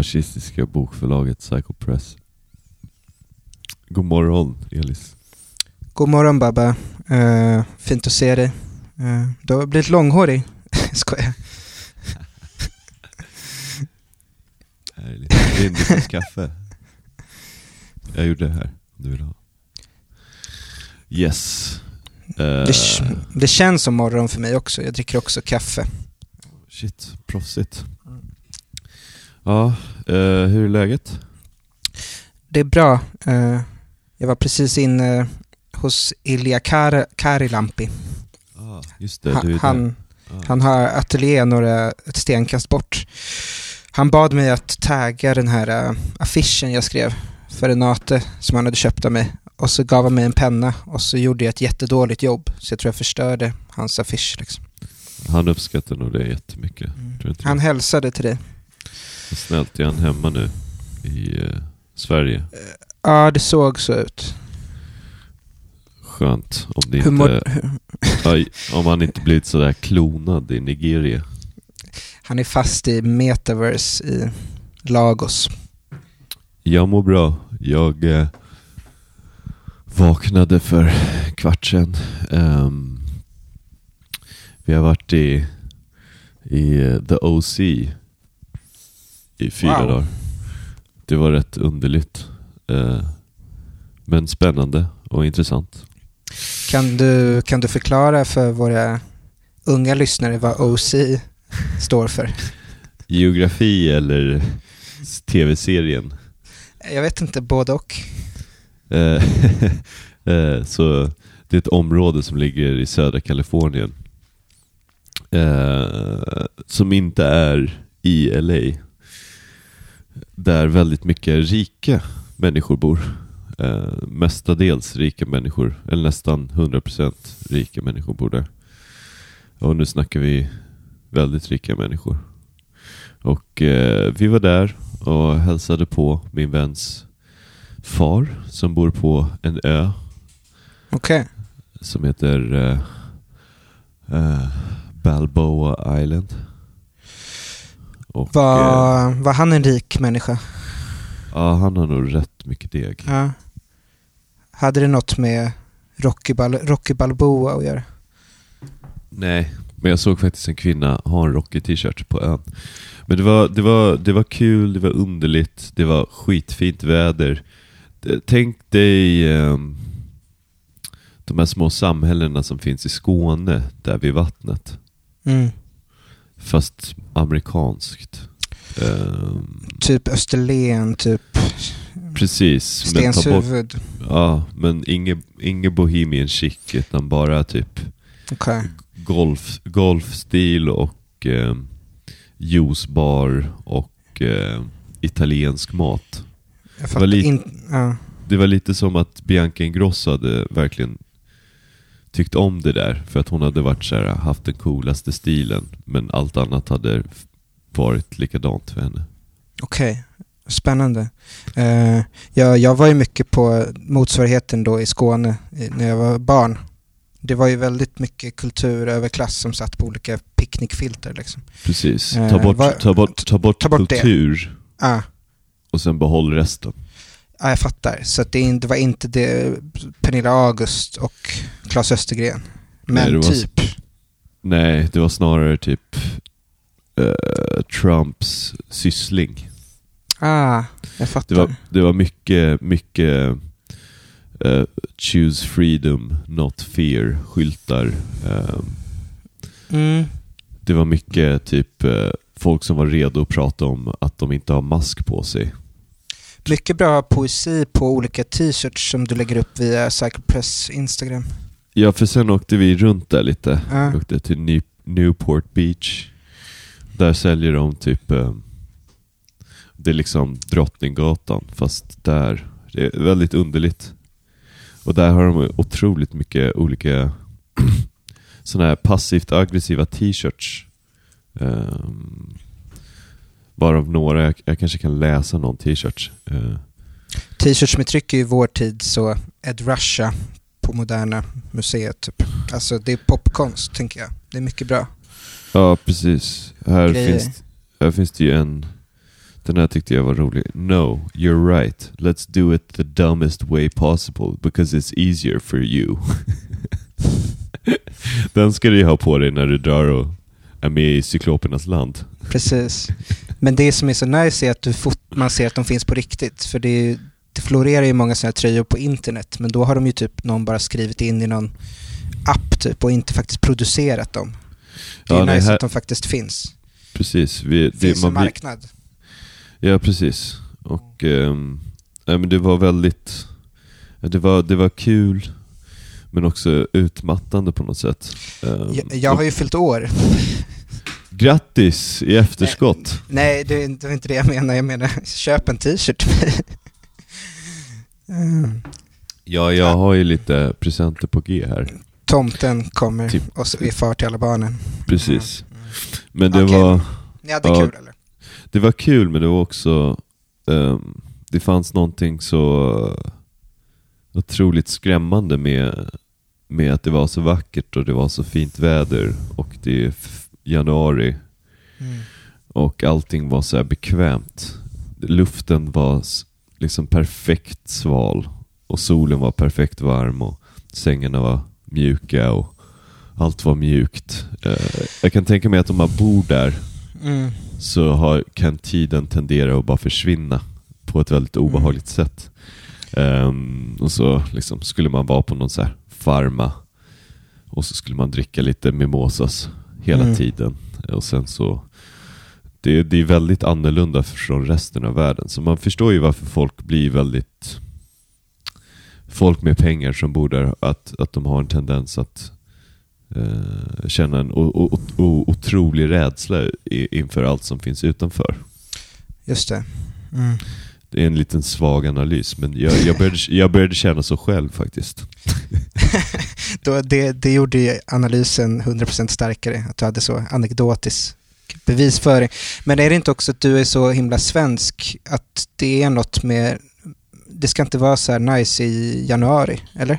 antifascistiska bokförlaget Psycho Press. God morgon Elis. God morgon Babba. Uh, fint att se dig. Uh, du har blivit långhårig. Skojar. Det är lite Lindisens kaffe. Jag gjorde det här, om du vill ha. Yes. Uh, Det, det känns som morgon för mig också. Jag dricker också kaffe. shit, proffsigt. Ja, eh, hur är läget? Det är bra. Uh, jag var precis inne hos Ilja Kar Karilampi. Ah, just det, Han, han, Ah. han har ateljé några, ett stenkast bort. Han bad mig att tagga den här uh, affischen jag skrev för Renate som han hade köpt av mig. Och så gav han mig en penna och så gjorde jag ett jättedåligt jobb. Så jag tror jag förstörde hans affisch. Liksom. Han uppskattar nog det jättemycket. Tror du inte Han hälsade till dig. Snällt, är han hemma nu i eh, Sverige? Ja, det såg så ut. Skönt. Om, det inte, hur, aj, om han inte blivit sådär klonad i Nigeria. han är fast i metaverse i Lagos. Jag mår bra. Jag eh, vaknade för kvart sedan. Ehm, vi har varit i, i eh, The OC i fyra Wow. dagar. Det var rätt underligt. Eh, men spännande och intressant. Kan du, kan du förklara för våra unga lyssnare vad OC står för? Geografi eller tv-serien? Jag vet inte, både och. Eh, eh, så det är ett område som ligger i södra Kalifornien. Som inte är i LA. Där väldigt mycket rika människor bor. Eh, mestadels rika människor, eller nästan 100% rika människor bor där. Och nu snackar vi väldigt rika människor. Och eh, vi var där och hälsade på min väns far som bor på en ö Okej. som heter eh, eh, Balboa Island. Och, eh, Var, var han en rik människa? ja, han har nog rätt mycket deg. Ja. Hade det något med Rocky, Bal Rocky Balboa att göra? Nej, men jag såg faktiskt en kvinna ha en Rocky t-shirt på ön. Men det var, det, var, det var kul, det var underligt, det var skitfint väder. Tänk dig ehm, de här små samhällena som finns i Skåne, där vid vattnet. Mm. Fast amerikanskt. Ehm, Typ Österlen, typ precis. Stenshuvud. ja, men inget inge bohemian chic, utan bara typ Okej. golf, golfstil och eh, juicebar och eh, italiensk mat. Jag var lite- ja. Det var lite som att Bianca Ingrosso hade verkligen tyckt om det där för att hon hade varit så här, haft den coolaste stilen men allt annat hade varit likadant för henne. Okej, spännande. Uh, jag, jag var ju mycket på motsvarigheten då i Skåne när jag var barn. Det var ju väldigt mycket kultur över klass som satt på olika picknickfilter liksom. Precis. Eh, Ta bort, vad- ta bort, ta bort, ta bort det. kultur Ah, och sen behåll resten. Ja, jag fattar. Så att det, det var inte det Pernilla August och Claes Östergren. Men Nej, var typ. Nej, det var snarare typ eh, Trumps syssling. Ah, jag fattar. Det var, det var mycket, mycket eh, choose freedom, not fear skyltar. Eh, Mm. det var mycket typ eh, folk som var redo att prata om att de inte har mask på sig. Mycket bra poesi på olika t-shirts som du lägger upp via Cyclepress Instagram. Ja, för sen åkte vi runt där lite. Ja. Åkte till New, Newport Beach. Där säljer de typ eh, Det är liksom Drottninggatan fast där. Det är väldigt underligt. Och där har de otroligt mycket olika sådana här passivt aggressiva t-shirts. Um, varav några, jag, jag kanske kan läsa någon t-shirt. Eh, T-shirts med tryck är ju vår tid så Ed Russia på Moderna Museet typ. Alltså det är popkonst tänker jag. Det är mycket bra. Ja, precis. Här Grejer. finns, här finns det ju en... Den här tyckte jag var rolig. No, you're right. Let's do it the dumbest way possible because it's easier for you. Den ska du ju ha på dig när du drar och är med i Cyklopernas land. Precis. Men det som är så nice är att du fot- man ser att de finns på riktigt. För det, det florerar ju många sådana här tröjor på internet, men då har de ju typ någon bara skrivit in i någon app typ och inte faktiskt producerat dem. Det är Ja, nice här- att de faktiskt finns. Precis. Vi, Det finns en man blir, marknad. ja, precis. Och ehm, nej, men det var väldigt... Det var, det var kul, men också utmattande på något sätt. Ehm, Jag, jag har ju fyllt år. Grattis i efterskott! Nej, det, är inte- det var inte det jag menar. Jag menar, köp en t-shirt till mig. Mm. Ja, jag har ju lite presenter på G här. Tomten kommer Typ. och så är far till alla barnen. Precis. Mm. Men det Okej. var... Ni hade Ja. kul eller? Det var kul men det var också, ehm, det fanns någonting så otroligt skrämmande med, med att det var så vackert och det var så fint väder och det är januari Mm. och allting var så här bekvämt. Luften var liksom perfekt sval och solen var perfekt varm och sängarna var mjuka och allt var mjukt. Eh, jag kan tänka mig att om man bor där Mm. så har, kan tiden tendera att bara försvinna på ett väldigt obehagligt sätt. Ehm, och så liksom skulle man vara på någon så här farma och så skulle man dricka lite mimosas hela Mm. tiden. Och sen så det, det är väldigt annorlunda från resten av världen. Så man förstår ju varför folk blir väldigt folk med pengar som bor där, att, att de har en tendens att eh, känna en o, o, o, otrolig rädsla i, inför allt som finns utanför. Just det. Mm. Det är en liten svag analys, men jag, jag, började, jag började känna så själv faktiskt. Då, det, det gjorde ju analysen 100% starkare, att du hade så anekdotisk bevisföring. Men är det inte också att du är så himla svensk, att det är något med... Det ska inte vara så här nice i januari, eller?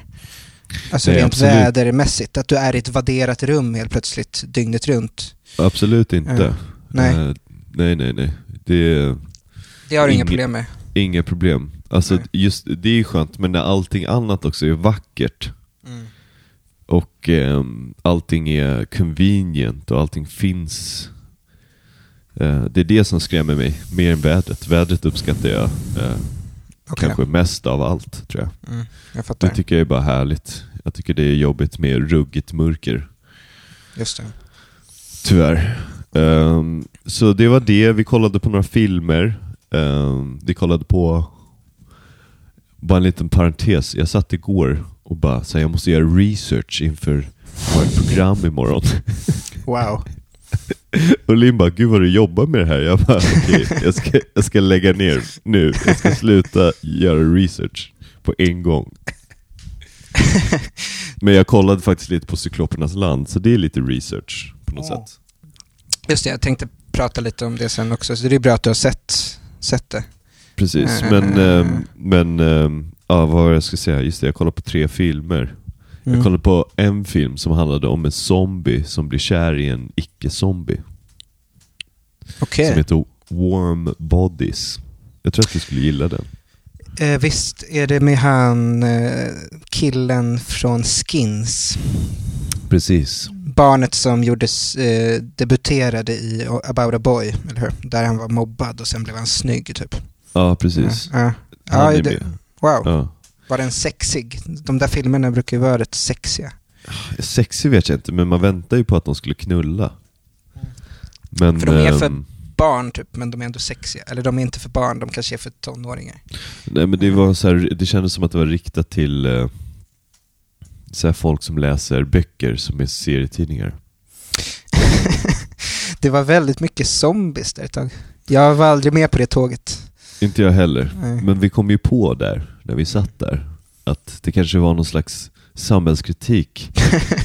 Alltså Nej, rent absolut. vädermässigt, att du är i ett vadderat rum helt plötsligt dygnet runt. Absolut inte. Ja. Nej. Eh, nej, nej, nej. Det Det har du inga problem med. inga problem. Alltså, Nej. just, det är ju skönt, men när allting annat också är vackert och ehm, allting är convenient och allting finns. Eh, det är det som skrämmer mig mer än vädret. Vädret uppskattar jag eh, Okej, kanske mest av allt, tror jag. mm, jag Det fattar. tycker jag är bara härligt. Jag tycker det är jobbigt med ruggigt mörker, Just det. tyvärr. Ehm, så det var det. Vi kollade på några filmer. Um, vi kollade på, bara en liten parentes, jag satt igår och bara här, jag måste göra research inför vårt program imorgon. Wow. Och Linn bara, gud vad du jobbar med det här. Jag bara, okej, jag, ska, jag ska lägga ner nu. Jag ska sluta göra research på en gång. Men jag kollade faktiskt lite på Cyklopernas land, så det är lite research på något Ja. sätt. Just det, jag tänkte prata lite om det sen också, så det är bra att du har sett, sett det. Precis, Eh. men, ehm, men ehm, ja, vad var jag ska säga? Just det, jag kollade på tre filmer. Jag Mm. kollade på en film som handlade om en zombie som blir kär i en icke-zombie. Okej. Som heter Warm Bodies. Jag tror att du skulle gilla den. Eh, visst är det med han eh, killen från Skins. Precis. Barnet som gjordes, eh, debuterade i About a Boy, eller hur? Där han var mobbad och sen blev han snygg typ. Ja, precis. Ja, ja. Han ja är det, med. Wow. Ja. Var den sexig? De där filmerna brukar ju vara rätt sexiga. Sexig vet jag inte, men man väntar ju på att de skulle knulla. Men, För de är för- ehm, Barn typ, men de är ändå sexiga. Eller de är inte för barn, de kanske är för tonåringar. nej, men det, var så här, det kändes som att det var riktat till eh, så här folk som läser böcker som är serietidningar. det var väldigt mycket zombies där ett tag. Jag var aldrig med på det tåget. Inte jag heller. Nej. Men vi kom ju på där, när vi satt där, att det kanske var någon slags samhällskritik.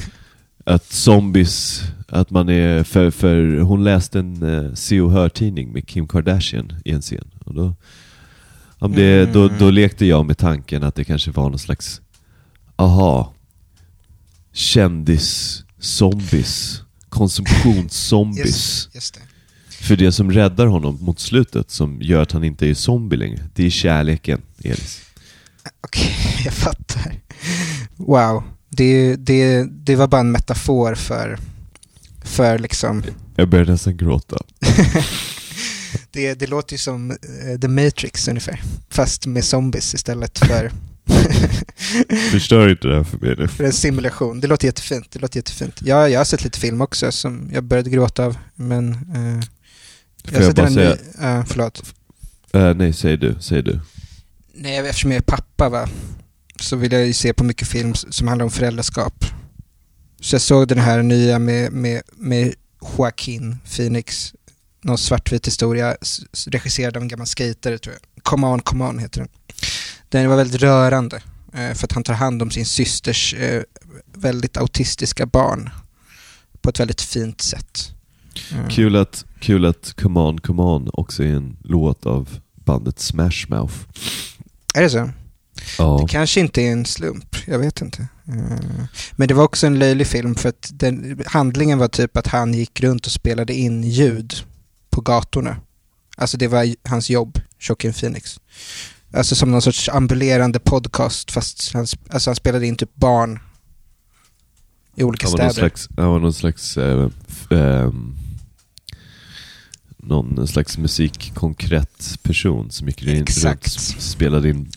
att zombies, att man är, för, för hon läste en eh, se och hör-tidning med Kim Kardashian i en scen. Och då, om det, då, Mm. då lekte jag med tanken att det kanske var någon slags, aha, kändis-zombies konsumtionszombies. Just, just det. För det som räddar honom mot slutet, som gör att han inte är zombie längre, det är kärleken, Elis. Okej, jag fattar. Wow. Det, det, det var bara en metafor för, för liksom... Jag börjar nästan gråta. det, det låter ju som eh, The Matrix ungefär. Fast med zombies istället för... Förstör inte det här för mig nu. för en simulation. Det låter jättefint. Det låter jättefint. Ja, jag har sett lite film också som jag började gråta av. Men... Eh, Får jag sett bara säga... ny- Ja, förlåt. Eh, nej, säg du. Säg du. Nej, eftersom jag är pappa va, så vill jag ju se på mycket film som handlar om föräldraskap. Så jag såg den här nya med, med, med Joaquin Phoenix. Någon svartvit historia regisserad av en gammal skater tror jag. Come on, come on heter den. Den var väldigt rörande. eh, För att han tar hand om sin systers eh, väldigt autistiska barn. På ett väldigt fint sätt. Mm. Kul att, kul att Come On Come On också är en låt av bandet Smash Mouth. Är det så? Ja. Det kanske inte är en slump, jag vet inte. Eh, Men det var också en löjlig film för att den, handlingen var typ att han gick runt och spelade in ljud på gatorna. Alltså det var hans jobb, Joaquin Phoenix. Alltså som någon sorts ambulerande podcast fast han, alltså han spelade in typ barn i olika Han städer. slags, han var någon slags eh, f- ehm, någon slags musikkonkret person som gick Exakt. runt och spelade in.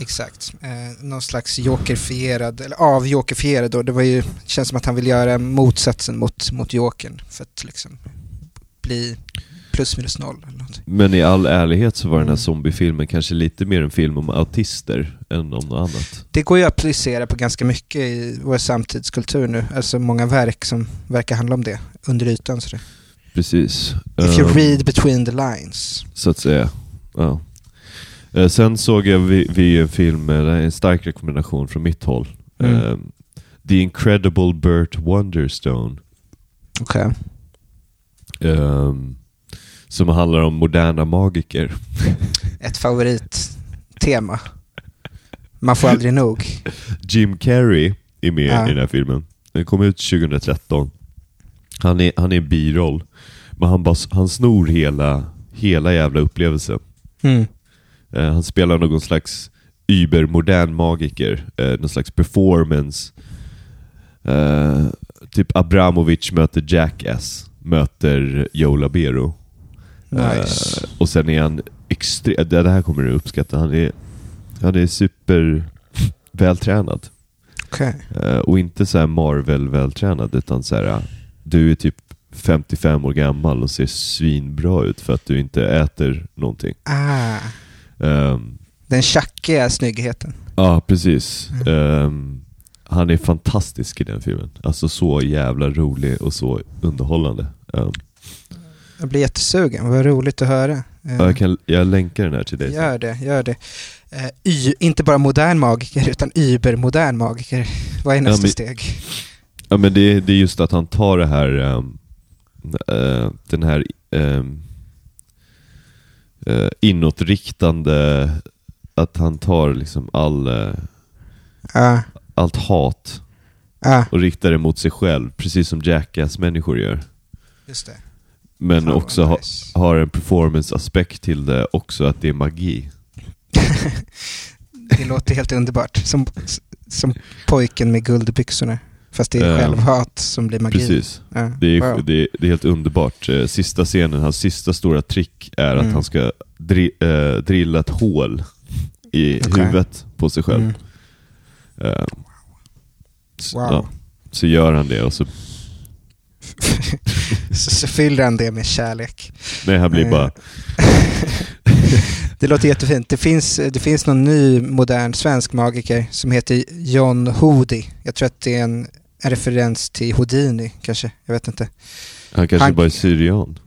Exakt. Eh, någon slags jokerfierad, eller avjokerfierad då. Det var ju, känns som att han vill göra motsatsen mot, mot jokern för att liksom bli plus minus noll eller något. Men i all ärlighet så var den här Mm. zombiefilmen kanske lite mer en film om autister än om något annat. Det går ju att applicera på ganska mycket i vår samtidskultur nu. Alltså många verk som verkar handla om det, under ytan. Så det. Precis. If you Ehm, read between the lines. Så att säga. Ja. Eh, Sen såg jag vi, vi en film, eh, en stark rekommendation från mitt håll. Mm. Eh, The Incredible Burt Wonderstone. Okej. ehm, som handlar om moderna magiker. Ett favorittema. Man får aldrig nog. Jim Carrey är med Ja. i den här filmen. Den kom ut 2013. Han är, han är biroll. Men han, bara, han snor hela, hela jävla upplevelsen. Mm. Eh, han spelar någon slags übermodern magiker. Eh, någon slags performance. Eh, typ Abramovic möter Jackass. Möter Joe Labero. Nice. Eh, och sen är han extremt... Det här kommer du uppskatta. Han är, han är super vältränad. Okej. Eh, och inte så Marvel-vältränad, utan så här, du är typ 55 år gammal och ser svinbra ut för att du inte äter någonting. Ah, Ehm, den tjackiga snyggheten. Ja, precis. Ehm, han är fantastisk i den filmen. Alltså så jävla rolig och så underhållande. Ehm, Jag blir jättesugen, vad roligt att höra. Jag, kan, jag länkar den här till dig. Gör det, gör det. Eh, y, inte bara modern magiker, utan übermodern magiker. Vad är nästa men- steg? Ja, men det, är- det är just att han tar det här, ehm, eh, den här um, inåtriktande, att han tar liksom all, Ja, allt hat och riktar det mot sig själv, precis som Jackass-människor gör. just det. Men Fan, också ha, nice. har en performance-aspekt till det också, att det är magi. Det låter helt underbart. Som, som pojken med guldbyxorna. Fast det är Ja. självhat som blir magi. Precis. Ja, Det är, wow. det, är, det är helt underbart. Eh, Sista scenen, hans sista stora trick är att Mm. han ska dri, eh, drilla ett hål i Okej. huvudet på sig själv. Mm. S- Wow. ja. Så gör han det och så, så, så fyller han det med kärlek. nej han blir bara, Det låter jättefint. Det finns, det finns någon ny modern svensk magiker som heter John Hoody. Jag tror att det är en, en referens till Houdini kanske. Jag vet inte. han kanske Han- bara är syrian.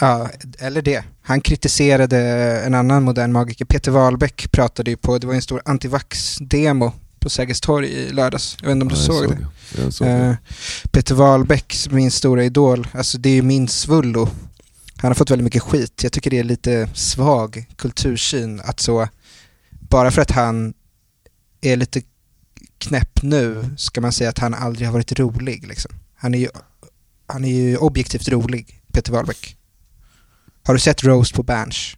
Ja, eller det. Han kritiserade en annan modern magiker. Peter Wahlbeck pratade ju på, det var en stor antivax-demo på Sergels torg i lördags. Jag vet inte om du Ja, jag såg, det? det. Såg Eh, det. Peter Wahlbeck, min stora idol, alltså det är ju min svullo. Han har fått väldigt mycket skit. Jag tycker det är lite svag kultursyn att så, bara för att han är lite knäpp nu ska man säga att han aldrig har varit rolig. Liksom. Han är ju han är ju objektivt rolig, Peter Wahlbeck. Har du sett Roast på Berns?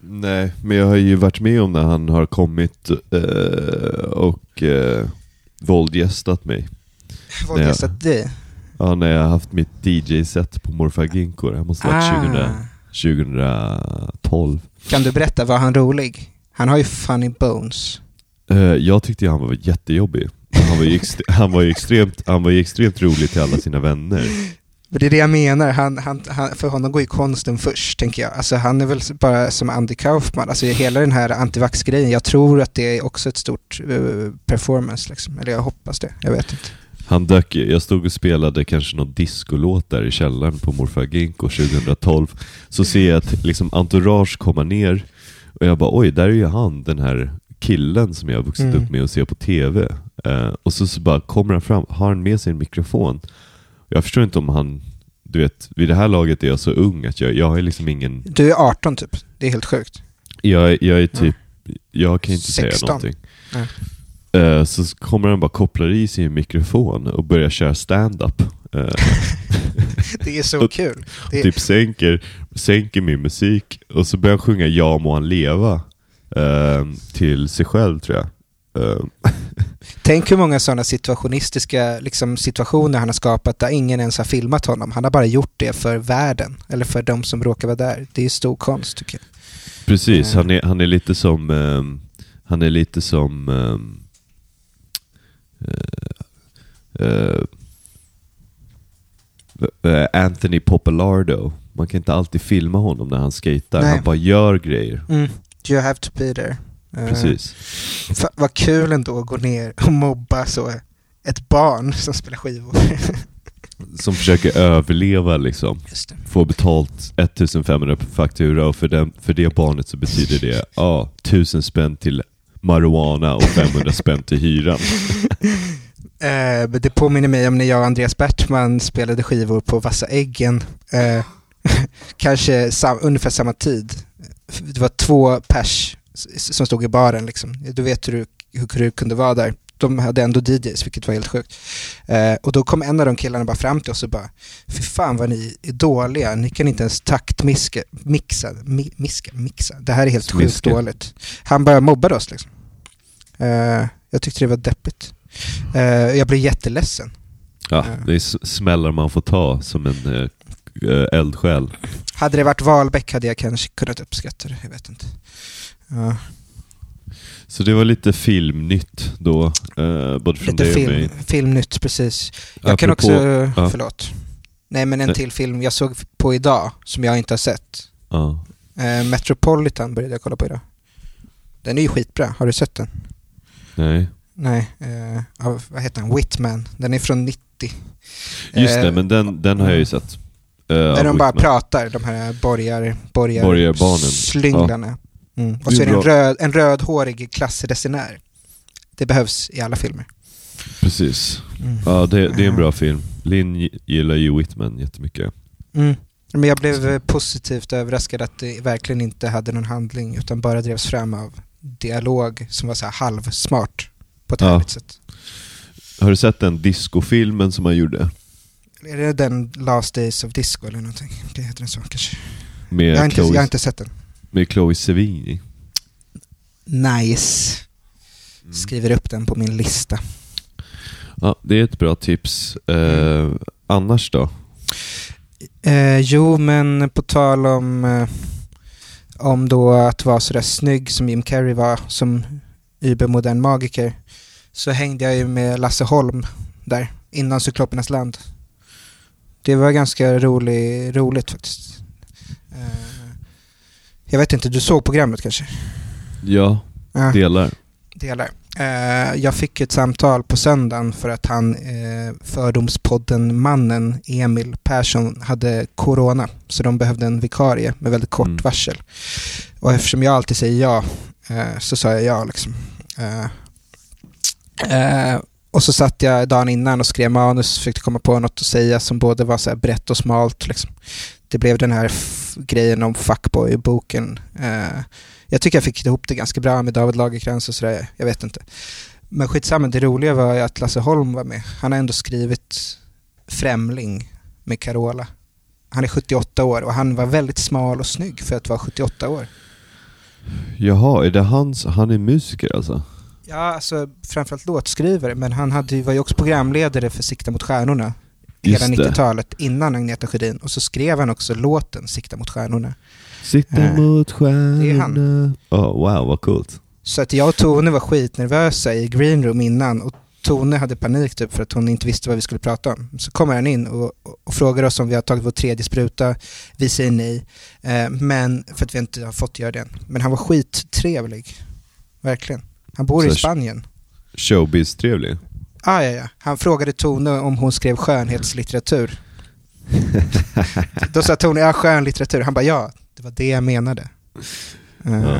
Nej, men jag har ju varit med om när han har kommit eh, och eh, våldgästat mig. Våldgästat dig? Ja, när jag har haft mitt DJ-set på Morfar Ginkgo. Det måste ha varit Ah. 2000, 2012. Kan du berätta, var han rolig? Han har ju funny bones. Eh, jag tyckte han var jättejobbig. Han var ju, han var ju, extremt, han var extremt rolig till alla sina vänner. Men det är det jag menar, han, han, han, för honom går ju konsten först, tänker jag. Alltså han är väl bara som Andy Kaufman, alltså hela den här antivax-grejen, jag tror att det är också ett stort eh, performance, liksom. eller jag hoppas det, jag vet inte. Han dök, jag stod och spelade kanske någon discolåt där i källaren på Morfar Ginkgo 2012. Så ser jag att liksom entourage komma ner och jag bara oj, där är ju han, den här killen som jag har vuxit Mm. upp med och ser på TV. Eh, och så, så bara kommer han fram, har han med sig en mikrofon? Jag förstår inte om han, du vet, vid det här laget är jag så ung att jag, jag har liksom ingen, Du är 18 typ, det är helt sjukt. jag, jag är typ, jag kan inte 16. säga någonting. Nej. Eh, Så kommer han bara kopplar i sin mikrofon och börjar köra stand-up. Eh, Det är så kul. Det typ sänker, sänker min musik och så börjar han sjunga Ja må han leva eh, till sig själv tror jag. Eh, Tänk hur många sådana situationistiska liksom, situationer han har skapat där ingen ens har filmat honom. Han har bara gjort det för världen, eller för de som råkar vara där. Det är stor konst tycker jag. precis, han är, han är lite som ehm, Han är lite som eh, Anthony Popolardo. Man kan inte alltid filma honom när han skejtar. Nej. Han bara gör grejer. Mm. You have to be there. Eh, Precis. Fa- vad kul ändå att gå ner och mobba så ett barn som spelar skivor. Som försöker överleva liksom. Få betalt 1500 per faktura och för, den, för det barnet så betyder det ja, 1000 spänn till marijuana och 500 spänn till hyran. Eh, det påminner mig om när jag och Andreas Bertman spelade skivor på Vassa Äggen. Eh, kanske sam- ungefär samma tid. Det var två pers som stod i baren. Liksom. Du vet hur, du- hur det kunde vara där. De hade ändå DJs, vilket var helt sjukt. Eh, och då kom en av de killarna bara fram till oss och bara Fy fan vad ni är dåliga, ni kan inte ens taktmiska, mixa, mi, miska, mixa. Det här är helt sjukt Smiska. dåligt. Han bara mobbade oss liksom. Eh, jag tyckte det var deppigt. Eh, jag blev jätteledsen. Ja, det är smällar man får ta som en eh, eh, eldsjäl. Hade det varit Wahlbeck hade jag kanske kunnat uppskatta det, jag vet inte. Ja, Så det var lite filmnytt då, eh, både från lite film, mig. filmnytt precis. Jag kan Apropå- också, ja. förlåt. Nej men en Nej. till film jag såg på idag, som jag inte har sett. Ja. Eh, Metropolitan började jag kolla på idag. Den är ju skitbra, har du sett den? Nej. Nej, eh, av, vad heter han? Whitman. Den är från 90. Just det, Eh, men den, den har jag ju sett. Eh, Där de bara Whitman. pratar, de här borgar, borgar, Borgarbarnen. slynglarna. Mm. Och så är det en, röd, en rödhårig klassresenär. Det behövs i alla filmer. Precis. Mm. Ja, det, det är en bra film. Linn gi- gillar ju Whitman jättemycket. Mm. Men jag blev eh, positivt överraskad att det verkligen inte hade någon handling utan bara drevs fram av dialog som var så här halvsmart på ett Ja. härligt sätt. Har du sett den discofilmen som han gjorde? Är det den Last Days of Disco eller någonting? Det heter den så kanske. Med, Jag har, inte, Chloe, jag har inte sett den. med Chloe Sevigny. Nice. Mm. Skriver upp den på min lista. Ja, det är ett bra tips. Eh, annars då? Eh, jo, men på tal om, eh, om då att vara sådär snygg som Jim Carrey var som übermodern magiker så hängde jag ju med Lasse Holm där innan Cyklopernas land. Det var ganska rolig, roligt faktiskt. Eh, jag vet inte, du såg programmet kanske? Ja, Ja delar. Eh, jag fick ett samtal på söndagen för att han, eh, fördomspodden-mannen Emil Persson, hade corona. Så de behövde en vikarie med väldigt kort Mm. varsel. Och eftersom jag alltid säger ja, eh, så sa jag ja liksom. Och så satt jag dagen innan och skrev manus, försökte komma på något att säga som både var så brett och smalt. Liksom. Det blev den här grejen om fuckboy-boken. Jag tycker jag fick ihop det ganska bra med David Lagercrantz och sådär, jag vet inte. Men skitsamma, det roliga var ju att Lasse Holm var med. Han har ändå skrivit Främling med Carola. Han är 78 år och han var väldigt smal och snygg för att vara 78 år. Jaha, är det hans, han är musiker alltså? Ja, alltså framförallt låtskrivare, men han hade, var ju också programledare för Sikta mot stjärnorna hela Just det. 90-talet innan Agneta Sjödin. Och så skrev han också låten Sikta mot stjärnorna. Sikta Eh, mot stjärnorna. Oh, wow, vad coolt. Så att jag och Tone var skitnervösa i green room innan och Tone hade panik typ för att hon inte visste vad vi skulle prata om. Så kommer han in och, och, frågar oss om vi har tagit vår tredje spruta. Vi säger nej, eh, men för att vi inte har fått göra det än. Men han var skittrevlig. Verkligen. Han bor Så i Spanien. Showbiz-trevlig. Ah, ja, ja. Han frågade Tone om hon skrev skönhetslitteratur. Då sa Tone, ja skönlitteratur. Han bara, ja, det var det jag menade. Eh, Ja.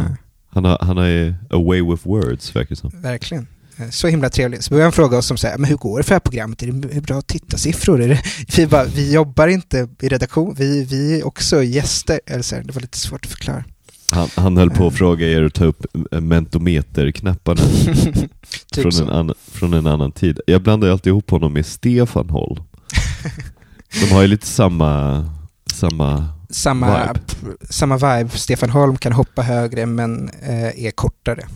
Han har, han har ju a way with words, verkar som. Verkligen. Eh, Så himla trevligt. Så började han fråga oss om så här, men hur går det för det här programmet? Är det bra tittarsiffror? Är det? Vi, bara, vi jobbar inte i redaktion, vi, vi är också gäster. Eller så här, det var lite svårt att förklara. Han, han höll på att fråga er att ta upp mentometerknapparna typ från, så. en annan, från en annan tid. Jag blandar alltid ihop honom med Stefan Holm. De har ju lite samma, samma Samma vibe. samma vibe. Stefan Holm kan hoppa högre men eh, är kortare.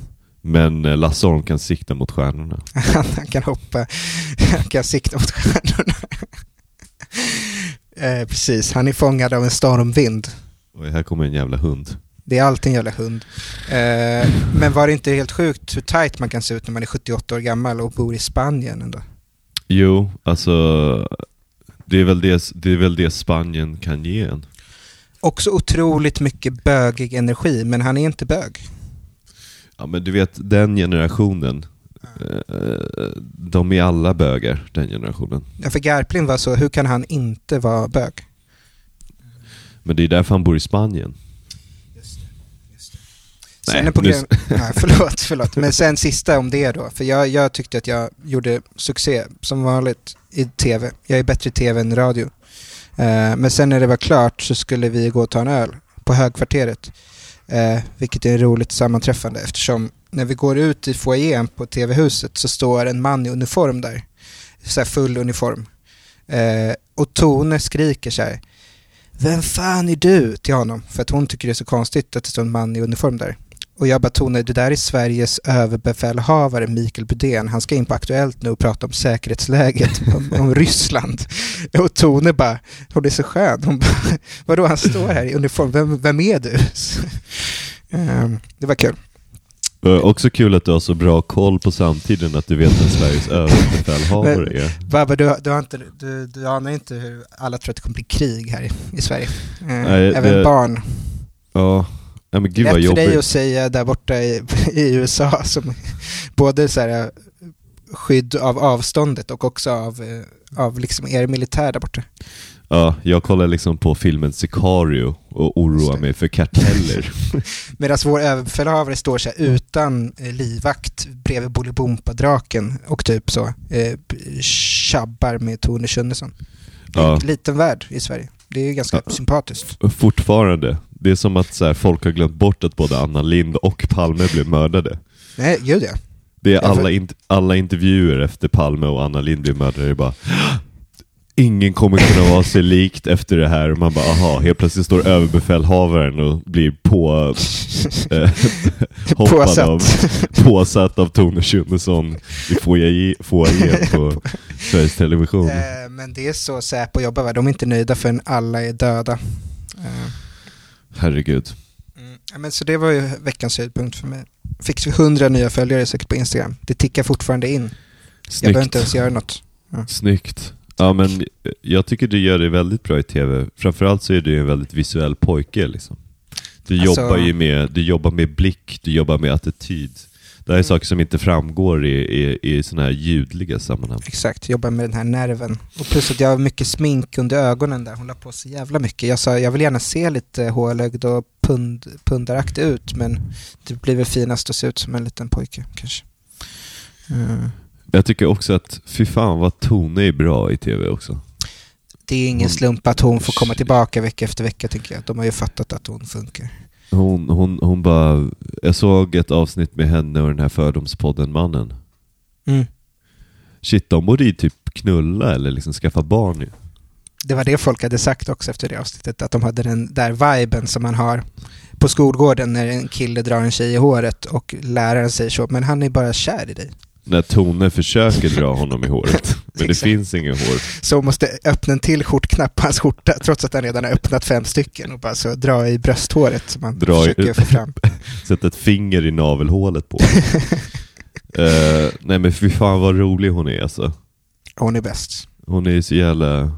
men eh, Lasse Holm kan sikta mot stjärnorna. Han, han kan hoppa, han kan sikta mot stjärnorna. eh, precis, han är fångad av en stormvind. Och här kommer en jävla hund. Det är alltid en jävla hund. Eh, men var det inte helt sjukt hur tight man kan se ut när man är 78 år gammal och bor i Spanien ändå? Jo, alltså det är, väl det, det är väl det Spanien kan ge en. Också otroligt mycket bögig energi, men han är inte bög. Ja men du vet, den generationen, eh, de är alla bögar, den generationen. Ja, för Garplind var så, hur kan han inte vara bög? Men det är därför han bor i Spanien. Sen Nej, program... nu- Nej, förlåt, förlåt. Men sen sista om det då. För jag, jag tyckte att jag gjorde succé som vanligt i tv. Jag är bättre i tv än radio. Eh, men sen när det var klart så skulle vi gå och ta en öl på Högkvarteret. Eh, vilket är roligt sammanträffande eftersom när vi går ut i foajén på tv-huset så står en man i uniform där. Så full uniform. Eh, och Tone skriker så här. Vem fan är du? till honom. För att hon tycker det är så konstigt att det står en man i uniform där. Och jag bara Tone, det där är Sveriges överbefälhavare Mikael Budén. Han ska in på Aktuellt nu och prata om säkerhetsläget om, om Ryssland. Och Tone bara, hon är så skön. Hon bara, vadå han står här i uniform, vem, vem är du? Ehm, det var kul. Också kul att du har så bra koll på samtiden att du vet vem Sveriges överbefälhavare är. Babba, du, du, har inte, du, du anar inte hur alla tror att det kommer bli krig här i, i Sverige. Eh, Nej, även det- barn. Ja, ja men gud vad för dig att säga där borta i, i USA som både så här, skydd av avståndet och också av, eh, av liksom er militär där borta. Ja, jag kollar liksom på filmen Sicario och oroar mig för karteller. Medan vår överbefälhavare står så här utan eh, livvakt bredvid Bolibompa-draken och typ så eh, tjabbar med Tone Schunnesson. Ja. en liten värld i Sverige. Det är ganska Ja. sympatiskt. Fortfarande. Det är som att så här, folk har glömt bort att både Anna Lind och Palme blev mördade. Nej, gud ja. Det är alla, int- alla intervjuer efter Palme och Anna Lind blev mördade, det är bara Ingen kommer kunna vara sig likt efter det här. Och man bara, aha, helt plötsligt står överbefälhavaren och blir på, eh, hoppad Påsatt. av, påsatt av Tone Schunnesson i foajé- foajén på Sveriges Television. Eh, men det är så Säpo jobbar, va? de är inte nöjda förrän alla är döda. Eh, Herregud. Mm. Ja, men så det var ju veckans höjdpunkt för mig. Fick vi 100 nya följare säkert på Instagram. Det tickar fortfarande in. Jag behöver inte ens Snyggt. göra något. Snyggt. Ja men jag tycker du gör det väldigt bra i tv. Framförallt så är du en väldigt visuell pojke liksom. Du Alltså- jobbar ju med, du jobbar med blick, du jobbar med attityd. Det här är Mm. saker som inte framgår i, i, i sådana här ljudliga sammanhang. Exakt, jobbar med den här nerven. Och plus att jag har mycket smink under ögonen där. Hon la på så jävla mycket. Jag sa jag vill gärna se lite hålögd och pund, pundaraktig ut men det blir väl finast att se ut som en liten pojke kanske. Eh, Jag tycker också att, fy fan vad Tone är bra i tv också. Det är ingen Hon- slump att hon får komma tillbaka vecka efter vecka tycker jag. De har ju fattat att hon funkar. Hon, hon, hon bara, jag såg ett avsnitt med henne och den här fördomspodden Mannen. Mm. Shit, de borde ju typ knulla eller liksom skaffa barn. ju. Det var det folk hade sagt också efter det avsnittet, att de hade den där viben som man har på skolgården när en kille drar en tjej i håret och läraren säger så, men han är bara kär i dig. När Tone försöker dra honom i håret, men det finns ingen hår. Så måste öppna en till skjortknapp på hans skjorta, trots att han redan har öppnat fem stycken och bara så dra i brösthåret som man Dra i- försöker få fram. Sätta ett finger i navelhålet på. Eh, nej men fy fan vad rolig hon är alltså. Hon är bäst. Hon är så jävla...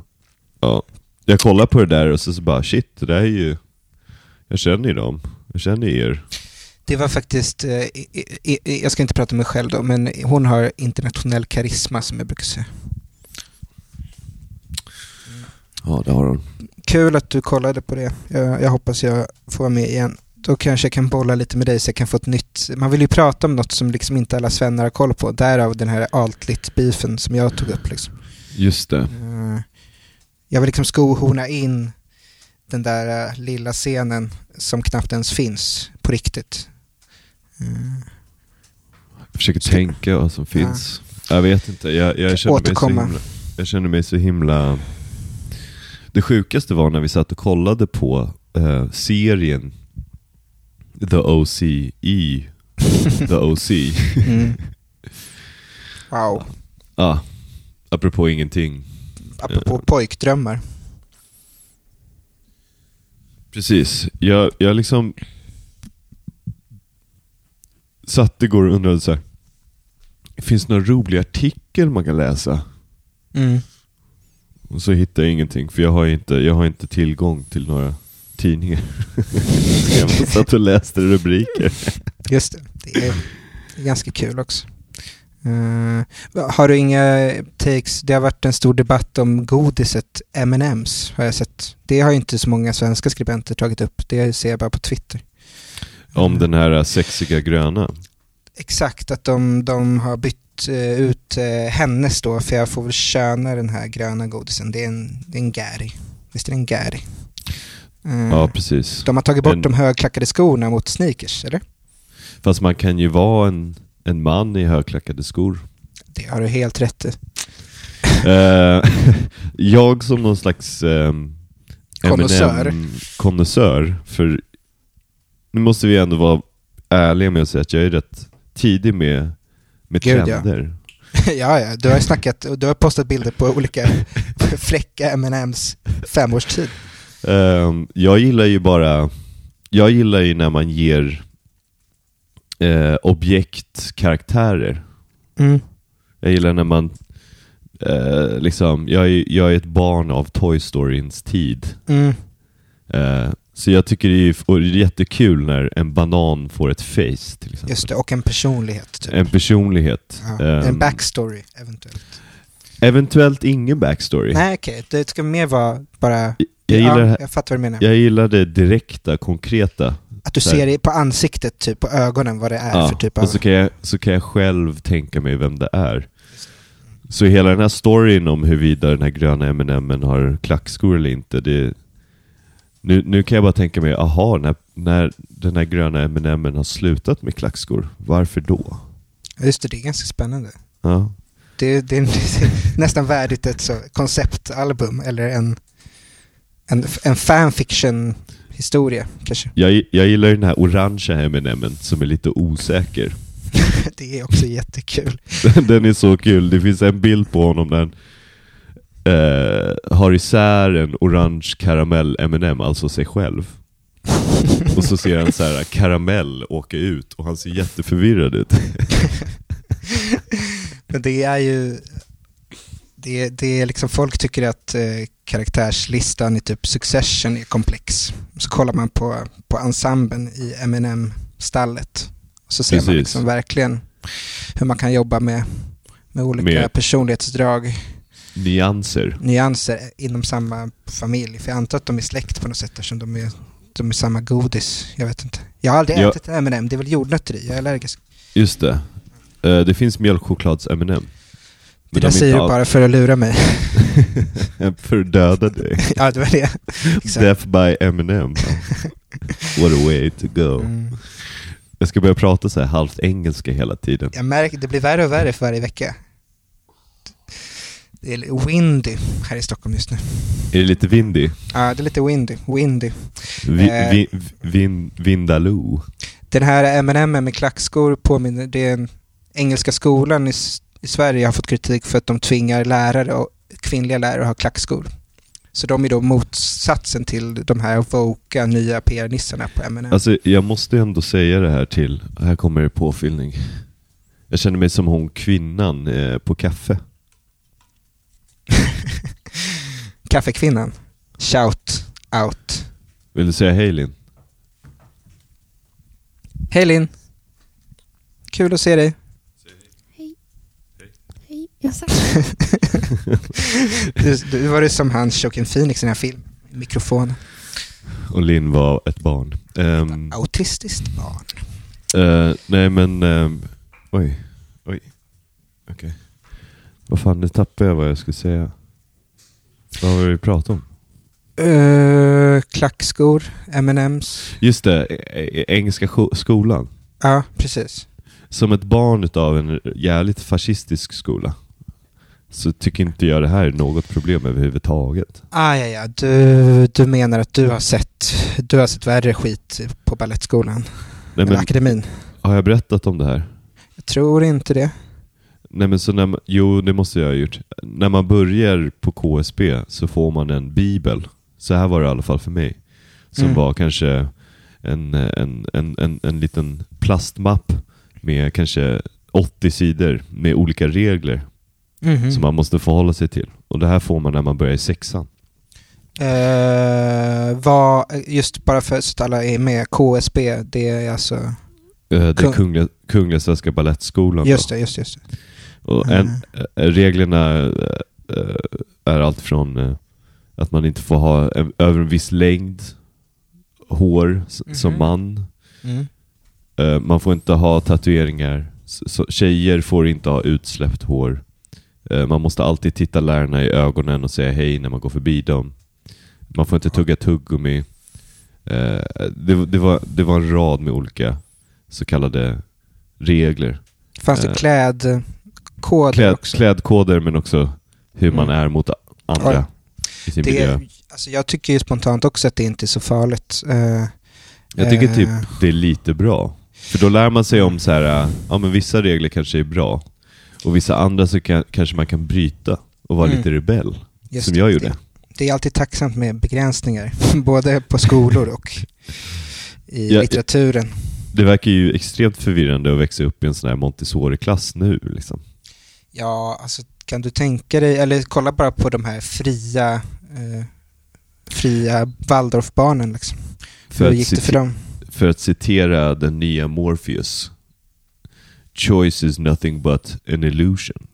Ja. Jag kollar på det där och så, så bara shit, det där är ju... Jag känner ju dem. Jag känner er. Det var faktiskt, eh, jag ska inte prata om mig själv då, men hon har internationell karisma som jag brukar säga. Ja, det har hon. Kul att du kollade på det. Jag, jag hoppas jag får vara med igen. Då kanske jag kan bolla lite med dig så jag kan få ett nytt... Man vill ju prata om något som liksom inte alla svennar har koll på. Därav den här altlit-beefen som jag tog upp. Liksom. Just det. Eh, Jag vill liksom skohorna in den där eh, lilla scenen som knappt ens finns på riktigt. Jag försöker Ska- tänka vad som finns. Jag vet inte. Jag, jag, känner mig så himla, jag känner mig så himla... Det sjukaste var när vi satt och kollade på eh, serien The OC i The OC. Mm. Wow. ah, apropå ingenting. Apropå pojkdrömmar. Precis. Jag, jag liksom satt igår och undrade så här. Finns det någon rolig artikel man kan läsa? Mm. Och så hittade jag ingenting, för jag har inte, jag har inte tillgång till några tidningar. jag satt och läste rubriker. Just det. Det är ganska kul också. Eh, har du inga takes? Det har varit en stor debatt om godiset M&M's har jag sett. Det har ju inte så många svenska skribenter tagit upp. Det ser jag bara på Twitter. Om den här sexiga gröna. Exakt, att de, de har bytt eh, ut eh, hennes då, för jag får väl köna den här gröna godisen. Det är en, det är en Gary. Visst är det en Gary? Eh, Ja, precis. de har tagit bort En- de högklackade skorna mot sneakers, eller? Fast man kan ju vara en, en man i högklackade skor. Det har du helt rätt i. Eh, jag som någon slags Konnässör. konnässör, för nu måste vi ändå vara ärliga med att säga att jag är rätt tidig med, med Gud, ja. trender. ja, ja, du har snackat och du har postat bilder på olika fräcka M&M's femårstid. Ehm, jag gillar ju bara, jag gillar ju när man ger eh, objekt karaktärer. Mm. Jag gillar när man, eh, liksom, jag är, jag är ett barn av Toy Storyns tid. Mm. Eh, så jag tycker det är, jättekul när en banan får ett face till exempel. Just det, och en personlighet. Typ. En personlighet. Ja, Ehm, en backstory, eventuellt. Eventuellt ingen backstory. Nej, okej. Det ska mer vara bara... Jag gillar, ja, jag fattar vad du menar. jag gillar det direkta, konkreta. Att du så här. ser det på ansiktet, typ på ögonen, vad det är Ja, för typ av... och så kan, jag, så kan jag själv tänka mig vem det är. Så hela den här storyn om huruvida den här gröna M&M'n har klackskor eller inte, det, nu, nu kan jag bara tänka mig, aha, när, när den här gröna M&M'n har slutat med klackskor, varför då? Just det, det är ganska spännande. Ja, Det, det, är, det är nästan värdigt ett så konceptalbum eller en, en, en fanfiction-historia kanske. jag, jag gillar den här orangea M&M'n som är lite osäker. Det är också jättekul. Den är så kul. Det finns en bild på honom där eh, har isär en orange karamell M&M, alltså sig själv. Och så ser han så här karamell åka ut och han ser jätteförvirrad ut. Men det är ju... Det, det är liksom, folk tycker att eh, karaktärslistan i typ Succession är komplex. Så kollar man på, på ensemblen i M&M stallet Så ser man Precis. liksom verkligen hur man kan jobba med, med olika Med- personlighetsdrag, Nyanser. nyanser inom samma familj. För jag antar att de är släkt på något sätt eftersom de är, de är samma godis. Jag vet inte. Jag har aldrig Ja. ätit en M&M, det är väl jordnötter i, jag är allergisk. Just det. Eh, det finns mjölkchoklads M&M. Det där säger du bara för att lura mig. För att döda dig. ja, det var det. Exakt. Death by M&M. What a way to go. Mm. Jag ska börja prata så här halvt engelska hela tiden. Jag märker, det blir värre och värre för varje vecka. Det är windy här i Stockholm just nu. Är det lite windy? Ja, det är lite windy. Windy. Vi, Eh. vi, vin, Vindaloo. Den här M&M med klackskor påminner, det är en engelska skolan i, i Sverige har fått kritik för att de tvingar lärare och kvinnliga lärare att ha klackskor. Så de är då motsatsen till de här voka nya PR-nissarna på M&M. Alltså jag måste ändå säga det här till, här kommer det påfyllning. Jag känner mig som hon kvinnan eh, på kaffe. Kaffekvinnan. Shout out. Vill du säga hej Linn? Hej Linn! Kul att se dig. Hej. Hej. Jag sa Du, du var det som han Joaquin Phoenix i den här filmen. Mikrofonen. Och Linn var ett barn. Ehm, Autistiskt barn. eh, nej men, ehm, oj, oj, okej. Vad fan, nu tappade jag vad jag skulle säga. Vad det vi pratade om? Uh, klackskor, M&M's. Just det, e- e- Engelska scho- skolan. Ja, precis. Som ett barn utav en jävligt fascistisk skola så tycker inte jag det här är något problem överhuvudtaget. Ah, ja, ja. Du, du menar att du har sett du har sett värre skit på Balettskolan? Nej, men, akademin? har jag berättat om det här? Jag tror inte det. Nej men så när man, jo det måste jag ha gjort. När man börjar på KSB så får man en bibel. Så här var det i alla fall för mig. Som Mm. var kanske en, en, en, en, en liten plastmapp med kanske 80 sidor med olika regler Mhm. som man måste förhålla sig till. Och det här får man när man börjar i sexan. Eh, vad, just bara för att alla är med, KSB, det är alltså... Eh, Det är Kung- Kungliga, Kungliga Svenska Balettskolan. Just det, just. Just det. Och en, eh, reglerna eh, eh, är allt från att man inte får ha en, över en viss längd hår s- som Mhm. man. Mm. Man får inte ha tatueringar. Så, tjejer får inte ha utsläppt hår. Man måste alltid titta lärarna i ögonen och säga hej när man går förbi dem. Man får inte tugga tuggummi. Det, det, var, det var en rad med olika så kallade regler. Fanns det Eh, klädkoder Kläd, också? klädkoder men också hur man Mm. är mot andra i sin miljö. det, alltså jag tycker ju spontant också att det inte är så farligt. Eh, Jag tycker typ eh, det är lite bra. För då lär man sig om så här, ja men vissa regler kanske är bra och vissa andra så kan, kanske man kan bryta och vara Mm. lite rebell. just som det, jag gjorde. Det, det är alltid tacksamt med begränsningar, både på skolor och i Ja, litteraturen. Det verkar ju extremt förvirrande att växa upp i en sån här Montessori-klass nu. Liksom. Ja, alltså kan du tänka dig, eller kolla bara på de här fria, eh, fria Waldorfbarnen liksom. För, Hur att gick det för dem? för att citera den nya Morpheus. Choice is nothing but an illusion.